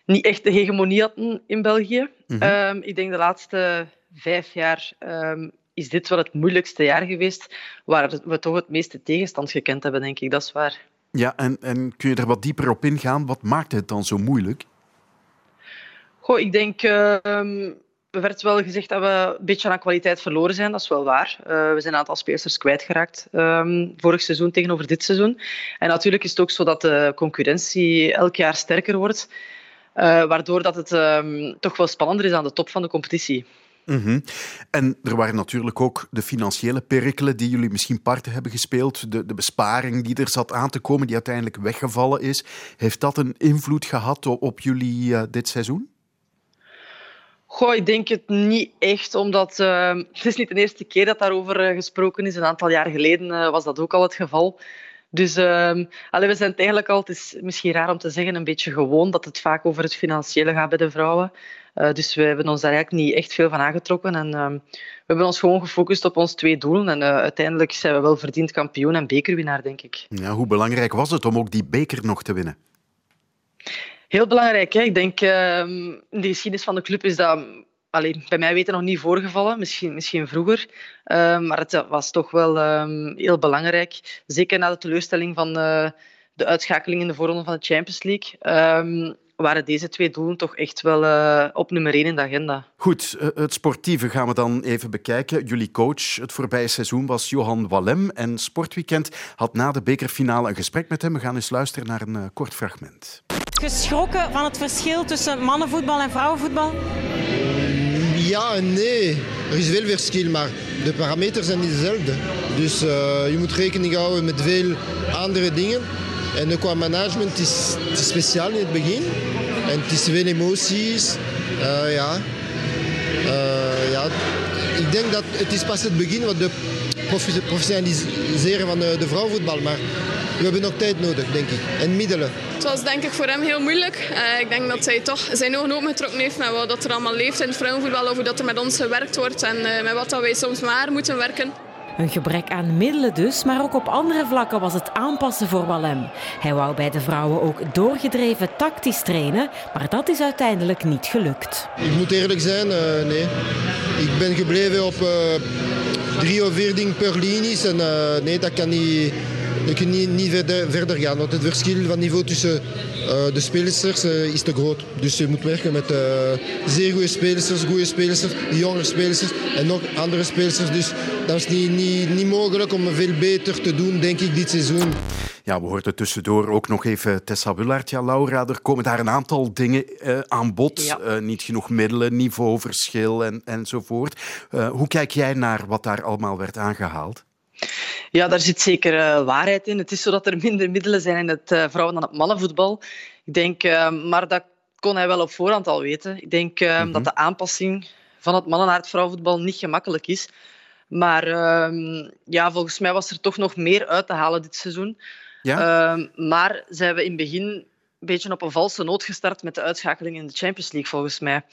niet echt de hegemonie hadden in België. Mm ik denk de laatste vijf jaar um, is dit wel het moeilijkste jaar geweest, waar we toch het meeste tegenstand gekend hebben, denk ik. Dat is waar. Ja, en, en kun je er wat dieper op ingaan? Wat maakt het dan zo moeilijk? Goh, ik denk... Uh, er werd wel gezegd dat we een beetje aan kwaliteit verloren zijn. Dat is wel waar. Uh, we zijn een aantal speelsters kwijtgeraakt um, vorig seizoen tegenover dit seizoen. En natuurlijk is het ook zo dat de concurrentie elk jaar sterker wordt. Uh, waardoor dat het um, toch wel spannender is aan de top van de competitie. -hmm. En er waren natuurlijk ook de financiële perikelen die jullie misschien parten hebben gespeeld. De, de besparing die er zat aan te komen, die uiteindelijk weggevallen is. Heeft dat een invloed gehad op, jullie uh, dit seizoen? Goh, ik denk het niet echt, omdat uh, het is niet de eerste keer dat daarover uh, gesproken is. Een aantal jaar geleden uh, was dat ook al het geval. Dus allee, we zijn het eigenlijk al, het is misschien raar om te zeggen, een beetje gewoon dat het vaak over het financiële gaat bij de vrouwen. Uh, dus we hebben ons daar eigenlijk niet echt veel van aangetrokken. En uh, we hebben ons gewoon gefocust op ons twee doelen. En uh, uiteindelijk zijn we wel verdiend kampioen en bekerwinnaar, denk ik. Ja, hoe belangrijk was het om ook die beker nog te winnen? Heel belangrijk. Hè? Ik denk, ehm, in de geschiedenis van de club is dat allee, bij mij weten nog niet voorgevallen, misschien, misschien vroeger. Uh, maar het was toch wel heel belangrijk. Zeker na de teleurstelling van uh, de uitschakeling in de voorronde van de Champions League. Waren deze twee doelen toch echt wel uh, op nummer één in de agenda. Goed, het sportieve gaan we dan even bekijken. Jullie coach het voorbije seizoen was Johan Wallem en Sportweekend had na de bekerfinale een gesprek met hem. We gaan eens luisteren naar een uh, kort fragment. Geschrokken van het verschil tussen mannenvoetbal en vrouwenvoetbal? Ja en nee. Er is veel verschil, maar de parameters zijn niet dezelfde. Dus uh, je moet rekening houden met veel andere dingen. En qua management is het speciaal in het begin. En het is veel emoties. Uh, ja. Uh, ja. Ik denk dat het is pas het begin van de professionaliseren van de, de vrouwenvoetbal. Maar we hebben nog tijd nodig, denk ik. En middelen. Het was denk ik voor hem heel moeilijk. Uh, ik denk dat hij toch zijn ogen opengetrokken heeft met wat er allemaal leeft in het vrouwenvoetbal. Over dat er met ons gewerkt wordt en met wat dat wij soms maar moeten werken. Een gebrek aan middelen dus, maar ook op andere vlakken was het aanpassen voor Wallem. Hij wou bij de vrouwen ook doorgedreven tactisch trainen, maar dat is uiteindelijk niet gelukt. Ik moet eerlijk zijn, uh, nee. Ik ben gebleven op uh, drie of vier dingen per linies en uh, nee, dat kan niet... Je kunt niet, niet verder, verder, gaan, want het verschil van niveau tussen uh, de spelers uh, is te groot. Dus je moet werken met uh, zeer goede spelers, goede spelers, jonge spelers en nog andere spelers. Dus dat is niet, niet, niet mogelijk om veel beter te doen, denk ik, dit seizoen. Ja, we hoorden tussendoor ook nog even Tessa Wullaert. Ja, Laura, er komen daar een aantal dingen uh, aan bod. Ja. Uh, niet genoeg middelen, niveauverschil en, enzovoort. Uh, hoe kijk jij naar wat daar allemaal werd aangehaald? Ja, daar zit zeker uh, waarheid in. Het is zo dat er minder middelen zijn in het uh, vrouwen- dan het mannenvoetbal. Ik denk, uh, maar dat kon hij wel op voorhand al weten. Ik denk mm -hmm. dat de aanpassing van het mannen naar het vrouwenvoetbal niet gemakkelijk is. Maar ehm, ja, volgens mij was er toch nog meer uit te halen dit seizoen. Ja? Ehm, maar ze hebben in het begin een beetje op een valse noot gestart met de uitschakeling in de Champions League, volgens mij.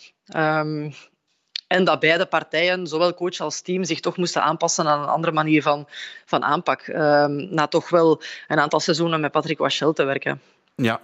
En dat beide partijen, zowel coach als team, zich toch moesten aanpassen aan een andere manier van, van aanpak. Um, na toch wel een aantal seizoenen met Patrick Wachel te werken. Ja,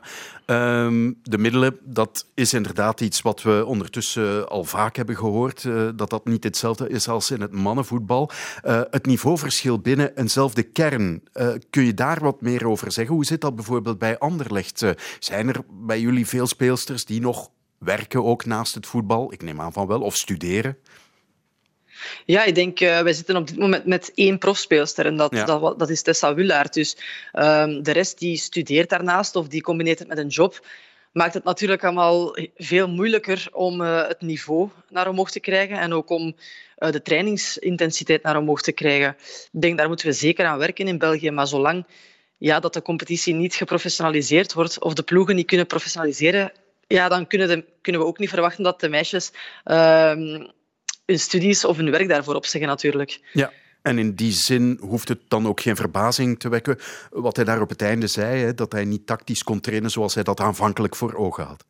um, de middelen, dat is inderdaad iets wat we ondertussen al vaak hebben gehoord. Uh, dat dat niet hetzelfde is als in het mannenvoetbal. Uh, het niveauverschil binnen eenzelfde kern, uh, kun je daar wat meer over zeggen? Hoe zit dat bijvoorbeeld bij Anderlecht? zijn er bij jullie veel speelsters die nog werken ook naast het voetbal? Ik neem aan van wel. Of studeren? Ja, ik denk, uh, wij zitten op dit moment met één profspeelster en dat, ja. dat, dat is Tessa Wullaert. Dus um, de rest die studeert daarnaast of die combineert het met een job. Maakt het natuurlijk allemaal veel moeilijker om uh, het niveau naar omhoog te krijgen en ook om uh, de trainingsintensiteit naar omhoog te krijgen. Ik denk, daar moeten we zeker aan werken in België. Maar zolang ja, dat de competitie niet geprofessionaliseerd wordt of de ploegen niet kunnen professionaliseren, ja, dan kunnen, kunnen we ook niet verwachten dat de meisjes uh, hun studies of hun werk daarvoor opzeggen natuurlijk. Ja. En in die zin hoeft het dan ook geen verbazing te wekken wat hij daar op het einde zei, hè, dat hij niet tactisch kon trainen zoals hij dat aanvankelijk voor ogen had.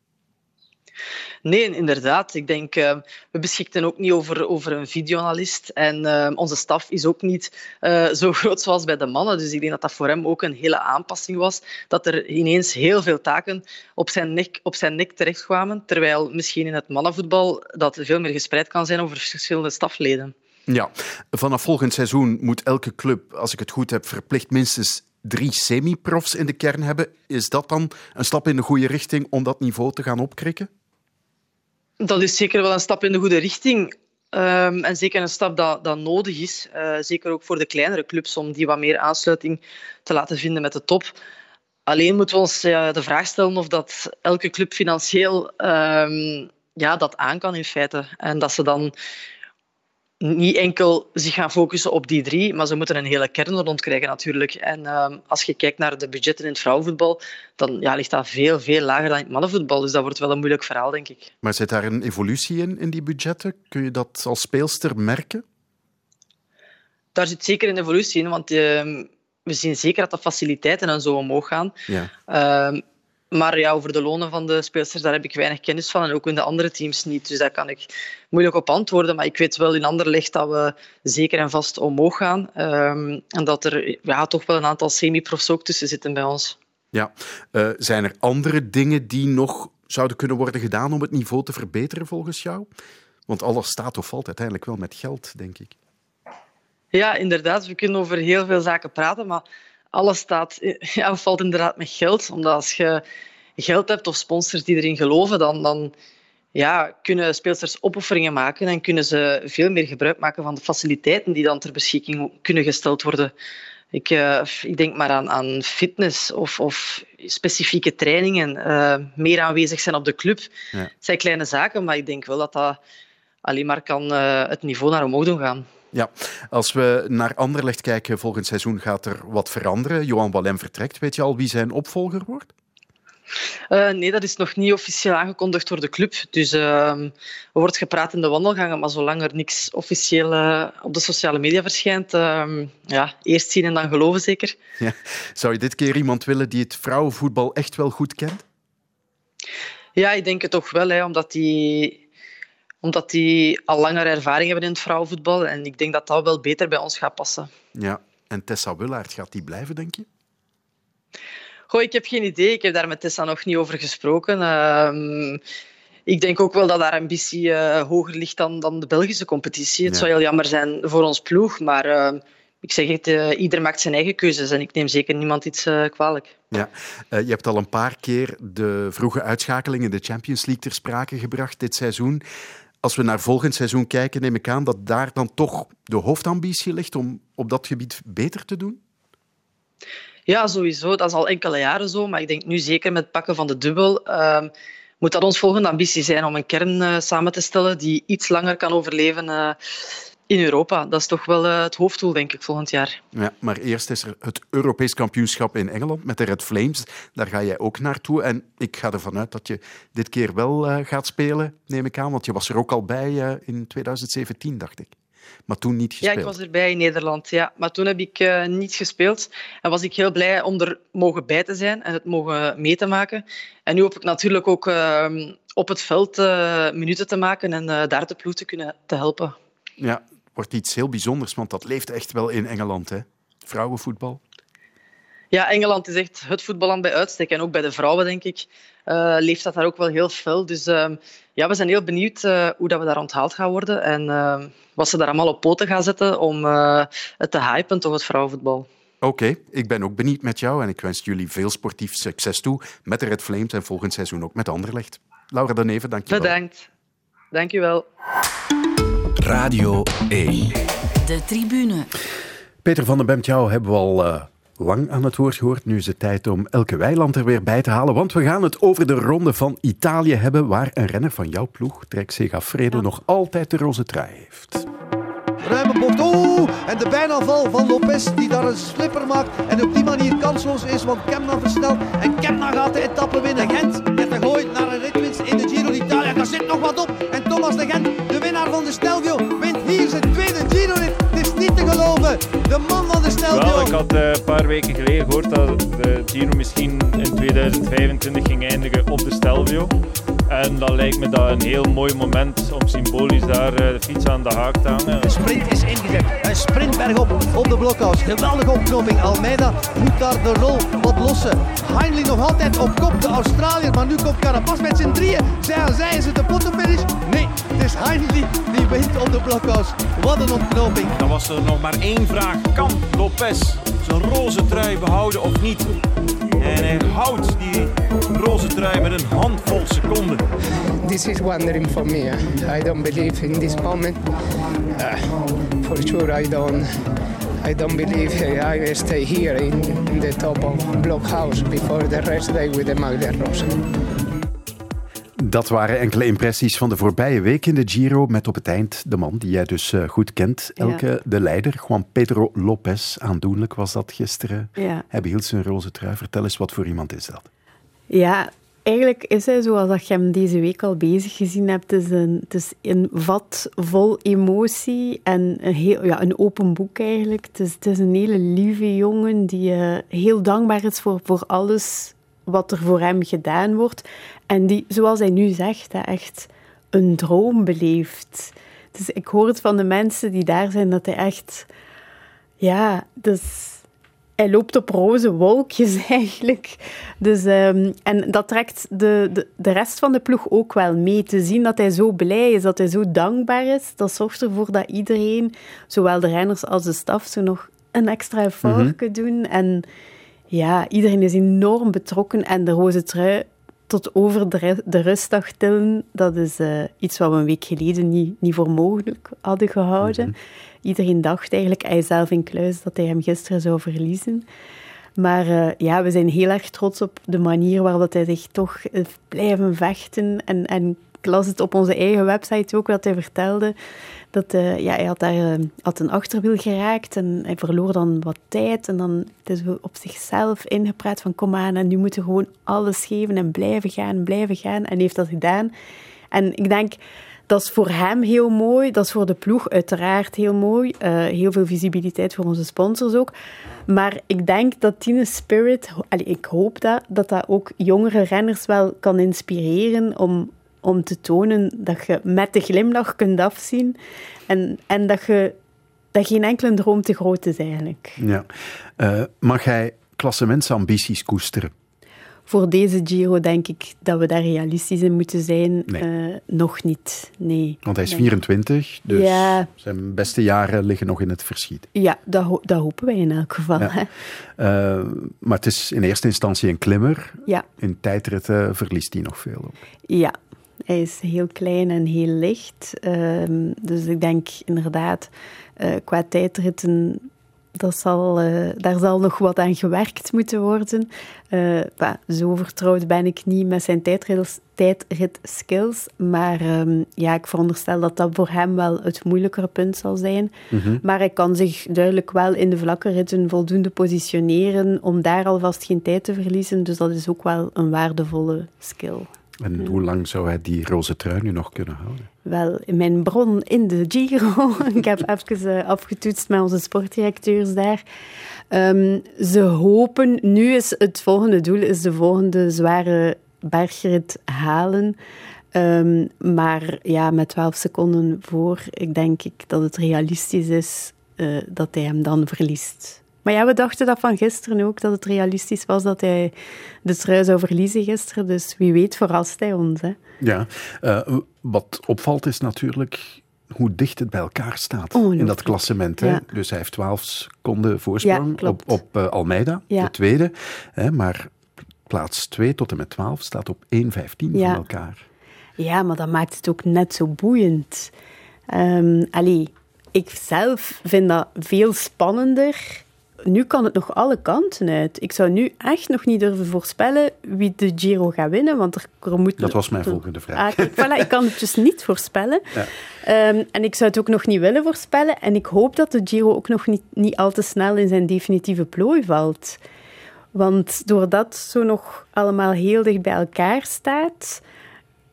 Nee, inderdaad. Ik denk, uh, we beschikten ook niet over, over een videoanalist. En uh, onze staf is ook niet uh, zo groot zoals bij de mannen. Dus ik denk dat dat voor hem ook een hele aanpassing was. Dat er ineens heel veel taken op zijn nek, op zijn nek terechtkwamen. Terwijl misschien in het mannenvoetbal dat veel meer gespreid kan zijn over verschillende stafleden. Ja, vanaf volgend seizoen moet elke club, als ik het goed heb, verplicht minstens drie semi-profs in de kern hebben. Is dat dan een stap in de goede richting om dat niveau te gaan opkrikken? Dat is zeker wel een stap in de goede richting. Um, en zeker een stap dat, dat nodig is. Uh, zeker ook voor de kleinere clubs, om die wat meer aansluiting te laten vinden met de top. Alleen moeten we ons uh, de vraag stellen of dat elke club financieel um, ja, dat aan kan in feite. En dat ze dan niet enkel zich gaan focussen op die drie, maar ze moeten een hele kern rond krijgen natuurlijk. En uh, als je kijkt naar de budgetten in het vrouwenvoetbal, dan ja, ligt dat veel, veel lager dan in het mannenvoetbal. Dus dat wordt wel een moeilijk verhaal, denk ik. Maar zit daar een evolutie in, in die budgetten? Kun je dat als speelster merken? Daar zit zeker een evolutie in, want uh, we zien zeker dat de faciliteiten en zo omhoog gaan. Ja. Uh, maar ja, over de lonen van de speelsters, daar heb ik weinig kennis van. En ook in de andere teams niet. Dus daar kan ik moeilijk op antwoorden. Maar ik weet wel in Anderlecht dat we zeker en vast omhoog gaan. Um, en dat er ja, toch wel een aantal semi-profs ook tussen zitten bij ons. Ja. Uh, zijn er andere dingen die nog zouden kunnen worden gedaan om het niveau te verbeteren volgens jou? Want alles staat of valt uiteindelijk wel met geld, denk ik. Ja, inderdaad. We kunnen over heel veel zaken praten, maar alles staat, ja, valt inderdaad met geld. Omdat als je geld hebt of sponsors die erin geloven, dan, dan ja, kunnen speelsters opofferingen maken en kunnen ze veel meer gebruik maken van de faciliteiten die dan ter beschikking kunnen gesteld worden. Ik, uh, ik denk maar aan, aan fitness of, of specifieke trainingen, uh, meer aanwezig zijn op de club. Ja. Het zijn kleine zaken, maar ik denk wel dat dat alleen maar kan uh, het niveau naar omhoog doen gaan. Ja, als we naar Anderlecht kijken, volgend seizoen gaat er wat veranderen. Johan Wallem vertrekt. Weet je al wie zijn opvolger wordt? Uh, nee, dat is nog niet officieel aangekondigd door de club. Dus uh, er wordt gepraat in de wandelgangen, maar zolang er niks officieel uh, op de sociale media verschijnt, ehm, ja, eerst zien en dan geloven zeker. Ja. Zou je dit keer iemand willen die het vrouwenvoetbal echt wel goed kent? Ja, ik denk het toch wel, hè, omdat die omdat die al langer ervaring hebben in het vrouwenvoetbal. En ik denk dat dat wel beter bij ons gaat passen. Ja, en Tessa Willaert, gaat die blijven, denk je? Goh, ik heb geen idee. Ik heb daar met Tessa nog niet over gesproken. Uh, ik denk ook wel dat haar ambitie uh, hoger ligt dan, dan de Belgische competitie. Het ja. zou heel jammer zijn voor ons ploeg, maar uh, ik zeg het, uh, ieder maakt zijn eigen keuzes en ik neem zeker niemand iets kwalijk. Ja, je hebt al een paar keer de vroege uitschakeling in de Champions League ter sprake gebracht dit seizoen. Als we naar volgend seizoen kijken, neem ik aan dat daar dan toch de hoofdambitie ligt om op dat gebied beter te doen? Ja, sowieso. Dat is al enkele jaren zo. Maar ik denk nu zeker met het pakken van de dubbel... Uh, moet dat ons volgende ambitie zijn om een kern uh, samen te stellen die iets langer kan overleven uh, in Europa. Dat is toch wel uh, het hoofddoel, denk ik, volgend jaar. Ja, maar eerst is er het Europees kampioenschap in Engeland met de Red Flames. Daar ga jij ook naartoe. En ik ga ervan uit dat je dit keer wel uh, gaat spelen, neem ik aan. Want je was er ook al bij uh, in 2017, dacht ik. Maar toen niet gespeeld. Ja, ik was erbij in Nederland. Ja. Maar toen heb ik uh, niet gespeeld. En was ik heel blij om er mogen bij te zijn en het mogen mee te maken. En nu hoop ik natuurlijk ook uh, op het veld minuten te maken en daar de ploeg te kunnen te helpen. Ja, wordt iets heel bijzonders, want dat leeft echt wel in Engeland, hè? Vrouwenvoetbal. Ja, Engeland is echt het voetballand bij uitstek. En ook bij de vrouwen, denk ik, uh, leeft dat daar ook wel heel fel. Dus uh, ja, we zijn heel benieuwd uh, hoe dat we daar onthaald gaan worden. En wat ze daar allemaal op poten gaan zetten om het te hypen, toch, het vrouwenvoetbal. Oké, okay, ik ben ook benieuwd met jou en ik wens jullie veel sportief succes toe met de Red Flames en volgend seizoen ook met Anderlecht. Laura de Neve, dank je wel. Bedankt. Dank je wel. Radio 1. De tribune. Peter van den Bemt, jou hebben we al uh, lang aan het woord gehoord. Nu is het tijd om Elke Weiland er weer bij te halen, want we gaan het over de ronde van Italië hebben, waar een renner van jouw ploeg, Trek Segafredo, nog altijd de roze trui heeft. Ruime bocht. Oeh, en de bijna val van Lopez die daar een slipper maakt en op die manier kansloos is, want Kemna versnelt en Kemna gaat de etappe winnen. Gent heeft gegooid naar een ritwinst in de Giro d'Italia. Daar zit nog wat op en Thomas de Gent, winnaar van de Stelvio, wint hier zijn tweede Giro-rit. Het is niet te geloven. De man van de Stelvio. Wel, ik had uh, een paar weken geleden gehoord dat de Giro misschien in 2025 ging eindigen op de Stelvio. En dan lijkt me dat een heel mooi moment om symbolisch daar eh, de fiets aan de haak te hangen. De sprint is ingezet. Een sprint bergop op de blokhuis. Geweldige opknoping. Almeida moet daar de rol wat lossen. Heinley nog altijd op kop, de Australiër. Maar nu komt Carapaz met zijn drieën. Zij aan zij is het de finish. Het is Heinley die wint op de blokhuis. Wat een opknoping. Dan was er nog maar één vraag. Kan Lopez zijn roze trui behouden of niet? En hij houdt die roze trui met een handvol seconden. This is wondering for me. I don't believe in this moment. Uh, for sure, I don't. I don't believe I will stay here in, in the top of Blockhouse before the rest day with the Maglia Rosa. Dat waren enkele impressies van de voorbije week in de Giro. Met op het eind de man die jij dus uh, goed kent, Elke, ja. de leider, Juan Pedro Lopez. Aandoenlijk was dat gisteren. Ja. Hij behield zijn roze trui. Vertel eens, wat voor iemand is dat? Ja, eigenlijk is hij zoals dat je hem deze week al bezig gezien hebt. Het is een, het is een vat vol emotie en een, heel, ja, een open boek eigenlijk. Het is, het is een hele lieve jongen die uh, heel dankbaar is voor, voor alles wat er voor hem gedaan wordt. En die, zoals hij nu zegt, echt een droom beleeft. Dus ik hoor het van de mensen die daar zijn, dat hij echt... Ja, dus... Hij loopt op roze wolkjes eigenlijk. Dus, um, en dat trekt de, de, de rest van de ploeg ook wel mee. Te zien dat hij zo blij is, dat hij zo dankbaar is, dat zorgt ervoor dat iedereen, zowel de renners als de staf, zo nog een extra effort mm -hmm. doen. En ja, iedereen is enorm betrokken. En de roze trui tot over de, rustdag tillen, dat is uh, iets wat we een week geleden niet, niet voor mogelijk hadden gehouden. Mm -hmm. Iedereen dacht eigenlijk, hij zelf in kluis, dat hij hem gisteren zou verliezen. Maar uh, ja, we zijn heel erg trots op de manier waarop hij zich toch heeft blijven vechten. En, en las het op onze eigen website ook, dat hij vertelde dat uh, ja, hij had daar uh, had een achterwiel geraakt en hij verloor dan wat tijd. En dan is hij op zichzelf ingepraat van kom aan, en nu moeten gewoon alles geven en blijven gaan, blijven gaan. En heeft dat gedaan. En ik denk, dat is voor hem heel mooi. Dat is voor de ploeg uiteraard heel mooi. Uh, heel veel visibiliteit voor onze sponsors ook. Maar ik denk dat Tine Spirit, allee, ik hoop dat, dat dat ook jongere renners wel kan inspireren om, om te tonen dat je met de glimlach kunt afzien en, en dat je dat geen enkele droom te groot is eigenlijk. Ja. Uh, mag hij klassementsambities koesteren? Voor deze Giro denk ik dat we daar realistisch in moeten zijn. Nee. Uh, nog niet, nee. Want hij is 24, dus ja. zijn beste jaren liggen nog in het verschiet. Ja, dat, ho dat hopen wij in elk geval. Ja. Uh, maar het is in eerste instantie een klimmer. Ja. In tijdritten verliest hij nog veel. Ook. Ja, hij is heel klein en heel licht. Uh, dus ik denk inderdaad, uh, qua tijdritten, dat zal, uh, daar zal nog wat aan gewerkt moeten worden. bah, zo vertrouwd ben ik niet met zijn tijdrit-skills. Maar um, ja, ik veronderstel dat dat voor hem wel het moeilijkere punt zal zijn. Mm -hmm. Maar hij kan zich duidelijk wel in de vlakke ritten voldoende positioneren om daar alvast geen tijd te verliezen. Dus dat is ook wel een waardevolle skill. En hoe lang zou hij die roze trui nu nog kunnen houden? Wel, mijn bron in de Giro, ik heb even uh, afgetoetst met onze sportdirecteurs daar. Um, ze hopen, nu is het volgende doel, is de volgende zware bergrit halen. Um, maar ja, met 12 seconden voor, ik denk ik dat het realistisch is uh, dat hij hem dan verliest. Maar ja, we dachten dat van gisteren ook, dat het realistisch was dat hij de trui zou verliezen gisteren. Dus wie weet verrast hij ons. Hè. Ja, uh, wat opvalt is natuurlijk hoe dicht het bij elkaar staat in dat klassement. Hè? Ja. Dus hij heeft 12 seconden voorsprang ja, op, op uh, Almeida, ja. de tweede. Hè? Maar plaats 2 tot en met 12 staat op 1,15 van elkaar. Ja, maar dat maakt het ook net zo boeiend. Um, allee, ik zelf vind dat veel spannender nu kan het nog alle kanten uit. Ik zou nu echt nog niet durven voorspellen wie de Giro gaat winnen, want er, er moet... Dat was mijn volgende vraag. Ah, voilà, ik kan het dus niet voorspellen. Ja. Um, en ik zou het ook nog niet willen voorspellen. En ik hoop dat de Giro ook nog niet, niet al te snel in zijn definitieve plooi valt. Want doordat zo nog allemaal heel dicht bij elkaar staat,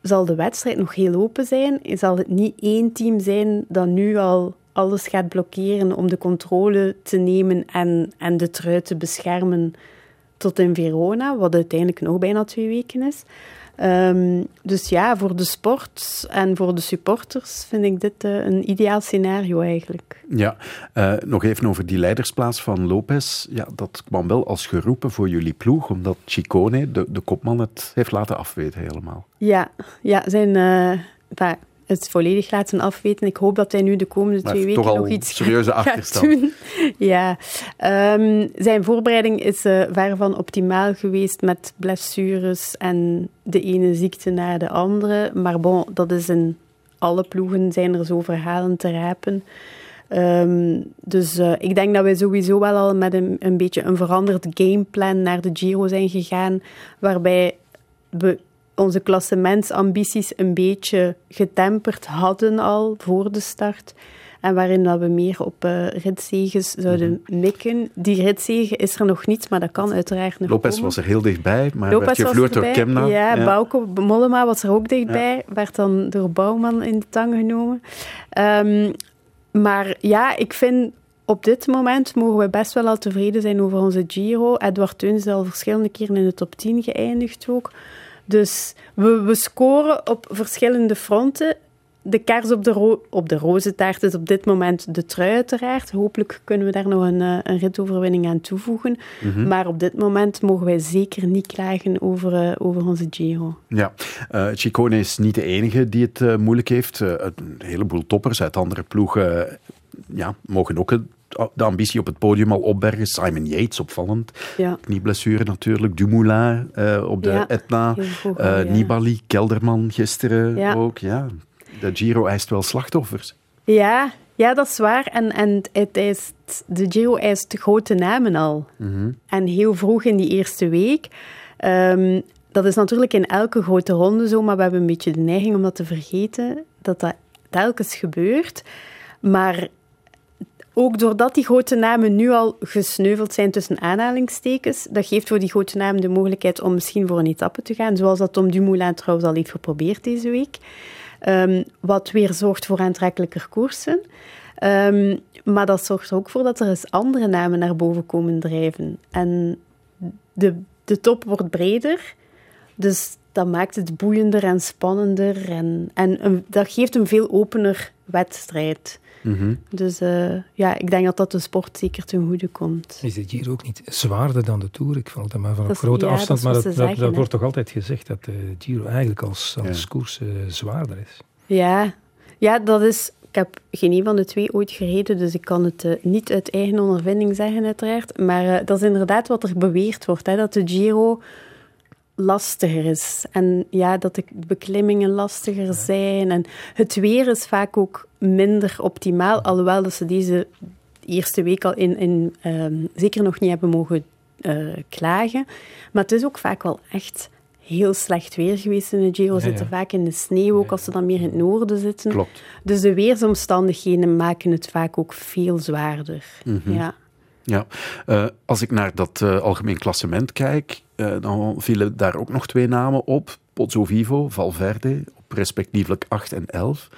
zal de wedstrijd nog heel open zijn. Zal het niet één team zijn dat nu al alles gaat blokkeren om de controle te nemen en, en de trui te beschermen tot in Verona, wat uiteindelijk nog bijna twee weken is. Ehm, dus ja, voor de sport en voor de supporters vind ik dit uh, een ideaal scenario eigenlijk. Ja, uh, nog even over die leidersplaats van Lopez. Ja, dat kwam wel als geroepen voor jullie ploeg, omdat Chicone, de, de kopman, het heeft laten afweten helemaal. Ja, ja zijn... Uh, het volledig laten afweten. Ik hoop dat hij nu de komende maar twee weken nog iets serieuze gaat doen. Ja, um, zijn voorbereiding is uh, ver van optimaal geweest met blessures en de ene ziekte naar de andere. Maar bon, dat is in alle ploegen zijn er zo verhalen te rapen. Um, dus uh, ik denk dat wij sowieso wel al met een, een beetje een veranderd gameplan naar de Giro zijn gegaan, waarbij we onze klassementsambities een beetje getemperd hadden al voor de start. En waarin dat we meer op uh, ritzeges zouden mm mikken. Die ritzegen is er nog niet, maar dat kan uiteraard nog Lopez komen. was er heel dichtbij, maar Lopez werd gevloerd door Kemna. Ja, ja. Bauke Mollema was er ook dichtbij. Ja. Werd dan door Bouwman in de tang genomen. Um, maar ja, ik vind op dit moment mogen we best wel al tevreden zijn over onze Giro. Edward Teuns is al verschillende keren in de top 10 geëindigd ook. Dus we, we scoren op verschillende fronten. De kaars op de, ro op de rozentaart is op dit moment de trui uiteraard. Hopelijk kunnen we daar nog een, een ritoverwinning aan toevoegen. Mm -hmm. Maar op dit moment mogen wij zeker niet klagen over, uh, over onze Giro. Ja, uh, Ciccone is niet de enige die het uh, moeilijk heeft. een heleboel toppers uit andere ploegen ja, mogen ook de ambitie op het podium al opbergen. Simon Yates, opvallend. Ja. Knieblessure natuurlijk. Dumoulin uh, op de ja, Etna. Uh, ja. Nibali, Kelderman gisteren ook. Ja, de Giro eist wel slachtoffers. Ja, ja dat is waar. En, en het eist, de Giro eist grote namen al. Mm -hmm. En heel vroeg in die eerste week. Um, dat is natuurlijk in elke grote ronde zo, maar we hebben een beetje de neiging om dat te vergeten. Dat dat telkens gebeurt. Maar ook doordat die grote namen nu al gesneuveld zijn tussen aanhalingstekens, dat geeft voor die grote namen de mogelijkheid om misschien voor een etappe te gaan, zoals dat Tom Dumoulin trouwens al heeft geprobeerd deze week. Um, wat weer zorgt voor aantrekkelijker koersen. Um, maar dat zorgt er ook voor dat er eens andere namen naar boven komen drijven. En de, de top wordt breder, dus dat maakt het boeiender en spannender. En, en dat geeft een veel opener wedstrijd. Mm -hmm. Dus uh, ja, ik denk dat dat de sport zeker ten goede komt. Is de Giro ook niet zwaarder dan de Tour? Ik val dat maar van op grote ja, afstand, dat maar dat, zeggen, dat, dat wordt toch altijd gezegd dat de Giro eigenlijk als, als ja. koers uh, zwaarder is? Ja. ja, dat is... Ik heb geen een van de twee ooit gereden, dus ik kan het uh, niet uit eigen ondervinding zeggen, uiteraard. Maar dat is inderdaad wat er beweerd wordt, hè, dat de Giro lastiger is. En ja, dat de beklimmingen lastiger zijn. En het weer is vaak ook minder optimaal, alhoewel dat ze deze eerste week al in, in um, zeker nog niet hebben mogen uh, klagen. Maar het is ook vaak wel echt heel slecht weer geweest in de Giro. Ja, zitten ja. vaak in de sneeuw, ook als ze dan meer in het noorden zitten. Klopt. Dus de weersomstandigheden maken het vaak ook veel zwaarder. Mm -hmm. Ja. Ja, uh, als ik naar dat uh, algemeen klassement kijk, uh, dan vielen daar ook nog twee namen op. Pozzo Vivo, Valverde, op respectievelijk 8 en 11.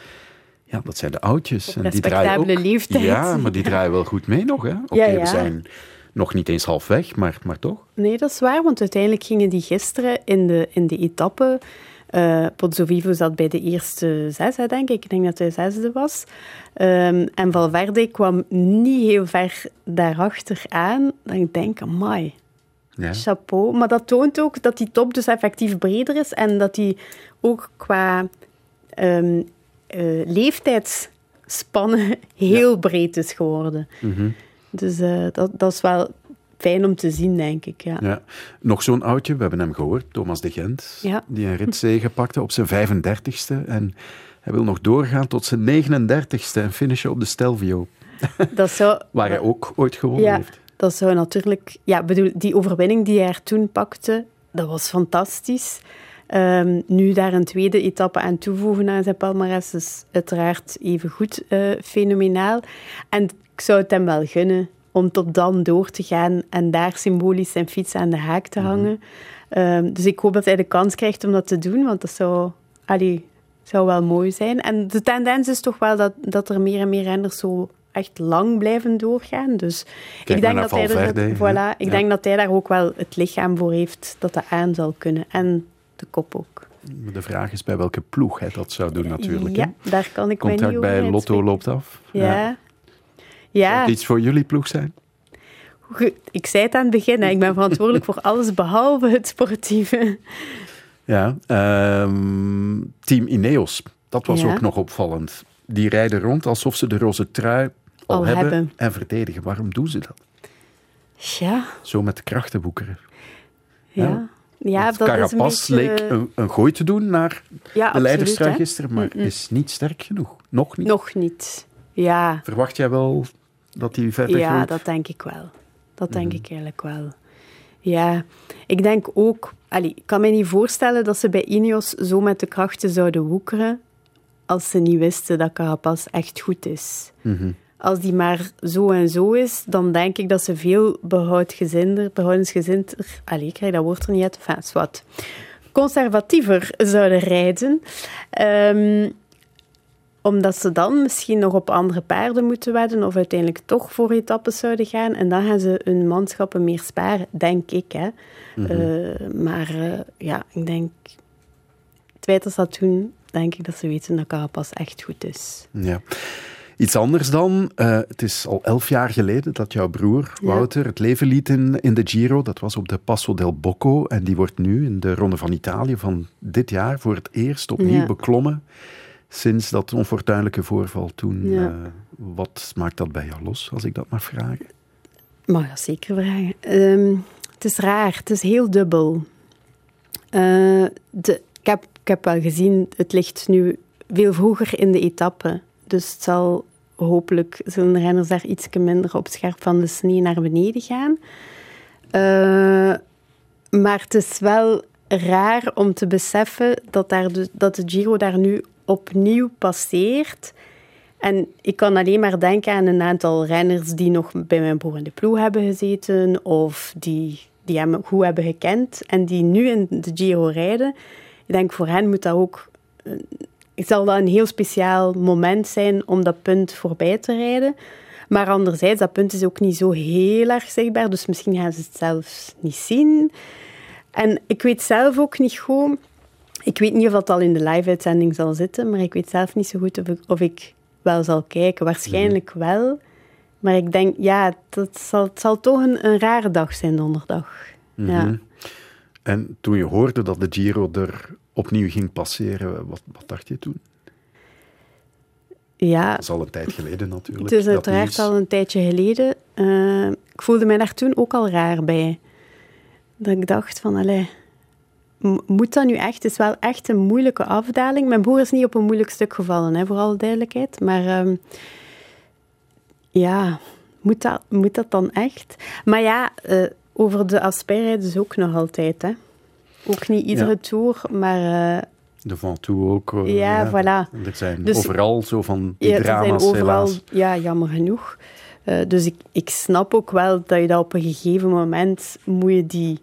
Ja, dat zijn de oudjes. Op en die draaien ook, leeftijd. Ja, maar die draaien wel goed mee nog. Oké, okay, ja, ja. we zijn nog niet eens half weg, maar, maar toch. Nee, dat is waar, want uiteindelijk gingen die gisteren in de, in de etappe... Uh, Pozzo Vivo zat bij de eerste zes, hè, denk ik. Ik denk dat hij zesde was. Um, en Valverde kwam niet heel ver daarachter aan. Dan ik denk, amai, ja. chapeau. Maar dat toont ook dat die top dus effectief breder is en dat die ook qua um, uh, leeftijdsspannen heel ja. breed is geworden. Mm -hmm. Dus uh, dat, dat is wel fijn om te zien, denk ik. Ja. Ja. Nog zo'n oudje, we hebben hem gehoord, Thomas de Gent, ja. die een ritzege pakte op zijn 35ste. En hij wil nog doorgaan tot zijn 39ste en finishen op de Stelvio. Dat zou, Waar hij ook ooit gewonnen ja, heeft. Dat zou natuurlijk... Ja, bedoel, die overwinning die hij er toen pakte, dat was fantastisch. Um, nu daar een tweede etappe aan toevoegen aan zijn palmarès is uiteraard even goed uh, fenomenaal. En ik zou het hem wel gunnen om tot dan door te gaan en daar symbolisch zijn fiets aan de haak te hangen. Mm -hmm. um, dus ik hoop dat hij de kans krijgt om dat te doen, want dat zou, allee, zou wel mooi zijn. En de tendens is toch wel dat, dat er meer en meer renners zo echt lang blijven doorgaan. Dus Kijk ik denk dat hij er, voilà, ik ja. denk dat hij daar ook wel het lichaam voor heeft dat dat aan zal kunnen. En de kop ook. De vraag is bij welke ploeg hij dat zou doen natuurlijk. Ja, hè? daar kan ik mij niet bij Lotto loopt af. Ja. Ja, Zou het iets voor jullie ploeg zijn? Ik zei het aan het begin, hè, ik ben verantwoordelijk voor alles behalve het sportieve. Ja. ehm, team Ineos, dat was Ja. ook nog opvallend. Die rijden rond alsof ze de roze trui al, Al hebben, hebben. en verdedigen. Waarom doen ze dat? Ja, Zo met de krachten boekeren. ja. ja dat is een Carapaz beetje... leek een, een gooi te doen naar Ja, de leiderstrui gisteren, maar is niet sterk genoeg. Nog niet. Nog niet. Ja, Verwacht jij wel dat hij verder ja groeit? dat denk ik wel. Dat denk Mhm. ik eigenlijk wel. Ja, ik denk ook... Allee, ik kan me niet voorstellen dat ze bij Ineos zo met de krachten zouden woekeren als ze niet wisten dat Carapaz echt goed is. Mhm. Als die maar zo en zo is, dan denk ik dat ze veel behoudgezinder, behoudensgezinder, allee, ik krijg dat woord er niet uit, enfin, wat, conservatiever zouden rijden. Ehm, omdat ze dan misschien nog op andere paarden moeten wedden of uiteindelijk toch voor etappes zouden gaan. En dan gaan ze hun manschappen meer sparen, denk ik. Hè. Mhm. Eh, maar eh, ja, ik denk... Het feit dat ze dat doen, denk ik dat ze weten dat Carapaz echt goed is. Ja. Iets anders dan. eh, het is al elf jaar geleden dat jouw broer Ja. Wouter het leven liet in, in de Giro. Dat was op de Passo del Bocco. En die wordt nu in de Ronde van Italië van dit jaar voor het eerst opnieuw Ja. beklommen. Sinds dat onfortuinlijke voorval toen. Ja. eh, wat maakt dat bij jou los, als ik dat mag vragen? Mag dat zeker vragen. Ehm, het is raar, het is heel dubbel. Eh, de, ik, heb, ik heb wel gezien, het ligt nu veel vroeger in de etappe. Dus het zal hopelijk, zullen de renners daar iets minder op scherp van de snee naar beneden gaan. Eh, maar het is wel raar om te beseffen dat, daar de, dat de Giro daar nu opnieuw passeert. En ik kan alleen maar denken aan een aantal renners die nog bij mijn broer in de ploeg hebben gezeten of die, die hem goed hebben gekend en die nu in de Giro rijden. Ik denk voor hen moet dat ook... zal dat een heel speciaal moment zijn om dat punt voorbij te rijden. Maar anderzijds, dat punt is ook niet zo heel erg zichtbaar, dus misschien gaan ze het zelfs niet zien. En ik weet zelf ook niet goed... Ik weet niet of dat al in de live-uitzending zal zitten, maar ik weet zelf niet zo goed of ik, of ik wel zal kijken. Waarschijnlijk wel. Maar ik denk, ja, dat zal, het zal toch een, een rare dag zijn donderdag. Ja. Mhm. En toen je hoorde dat de Giro er opnieuw ging passeren, wat, wat dacht je toen? ja, Dat is al een tijd geleden natuurlijk. het is uiteraard nieuws. al een tijdje geleden. Eh, ik voelde mij daar toen ook al raar bij. Dat ik dacht van, allee, moet dat nu echt? Het is wel echt een moeilijke afdaling. Mijn broer is niet op een moeilijk stuk gevallen, hè, voor alle duidelijkheid. Maar ehm, ja, moet dat, moet dat dan echt? Maar ja, eh, over de Asper dus ook nog altijd. Hè. Ook niet iedere Ja. tour, maar... eh, De Ventoux ook. eh, Ja, voilà. Er zijn Dus- overal zo van die ja, zijn drama's, overal, helaas. ja, jammer genoeg. Dus ik, ik snap ook wel dat je dat op een gegeven moment moet je die,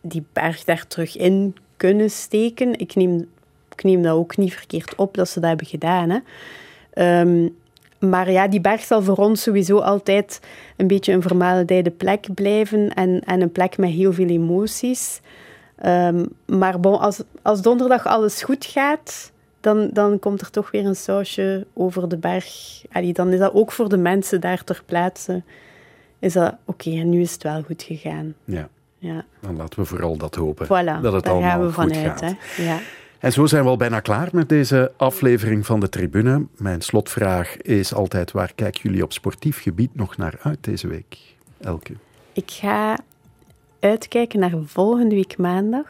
die berg daar terug in kunnen steken. Ik neem, ik neem dat ook niet verkeerd op dat ze dat hebben gedaan. Hè. Ehm, maar ja, die berg zal voor ons sowieso altijd een beetje een vermalendijde plek blijven en, en een plek met heel veel emoties. Ehm, maar bon, als, als donderdag alles goed gaat, dan, dan komt er toch weer een sausje over de berg. Dan is dat ook voor de mensen daar ter plaatse. Is dat oké, en nu is het wel goed gegaan. Ja, Ja, dan laten we vooral dat hopen. voilà, dat het daar allemaal gaan we goed vanuit. gaat. Hè? Ja. En zo zijn we al bijna klaar met deze aflevering van de Tribune. Mijn slotvraag is altijd, waar kijken jullie op sportief gebied nog naar uit deze week? Elke. Ik ga uitkijken naar volgende week maandag.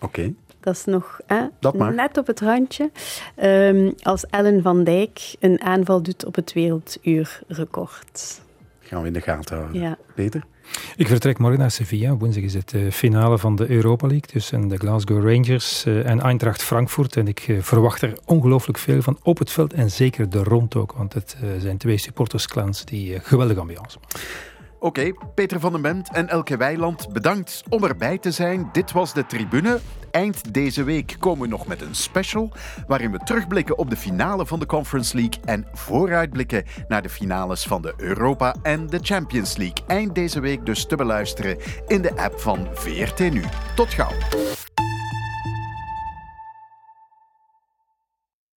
Oké. Dat is nog hè, Dat net op het randje. Ehm, als Ellen van Dijk een aanval doet op het werelduurrecord. Gaan we in de gaten houden. Ja. Peter? Ik vertrek morgen naar Sevilla. Woensdag is het de finale van de Europa League tussen de Glasgow Rangers eh, en Eintracht Frankfurt. En ik eh, verwacht er ongelooflijk veel van op het veld en zeker de rond ook. Want het eh, zijn twee supportersclans die eh, geweldige ambiance. Oké, Peter van den Bent en Elke Weiland, bedankt om erbij te zijn. Dit was de Tribune. Eind deze week komen we nog met een special waarin we terugblikken op de finale van de Conference League en vooruitblikken naar de finales van de Europa en de Champions League. Eind deze week dus te beluisteren in de app van VRT Nu. Tot gauw.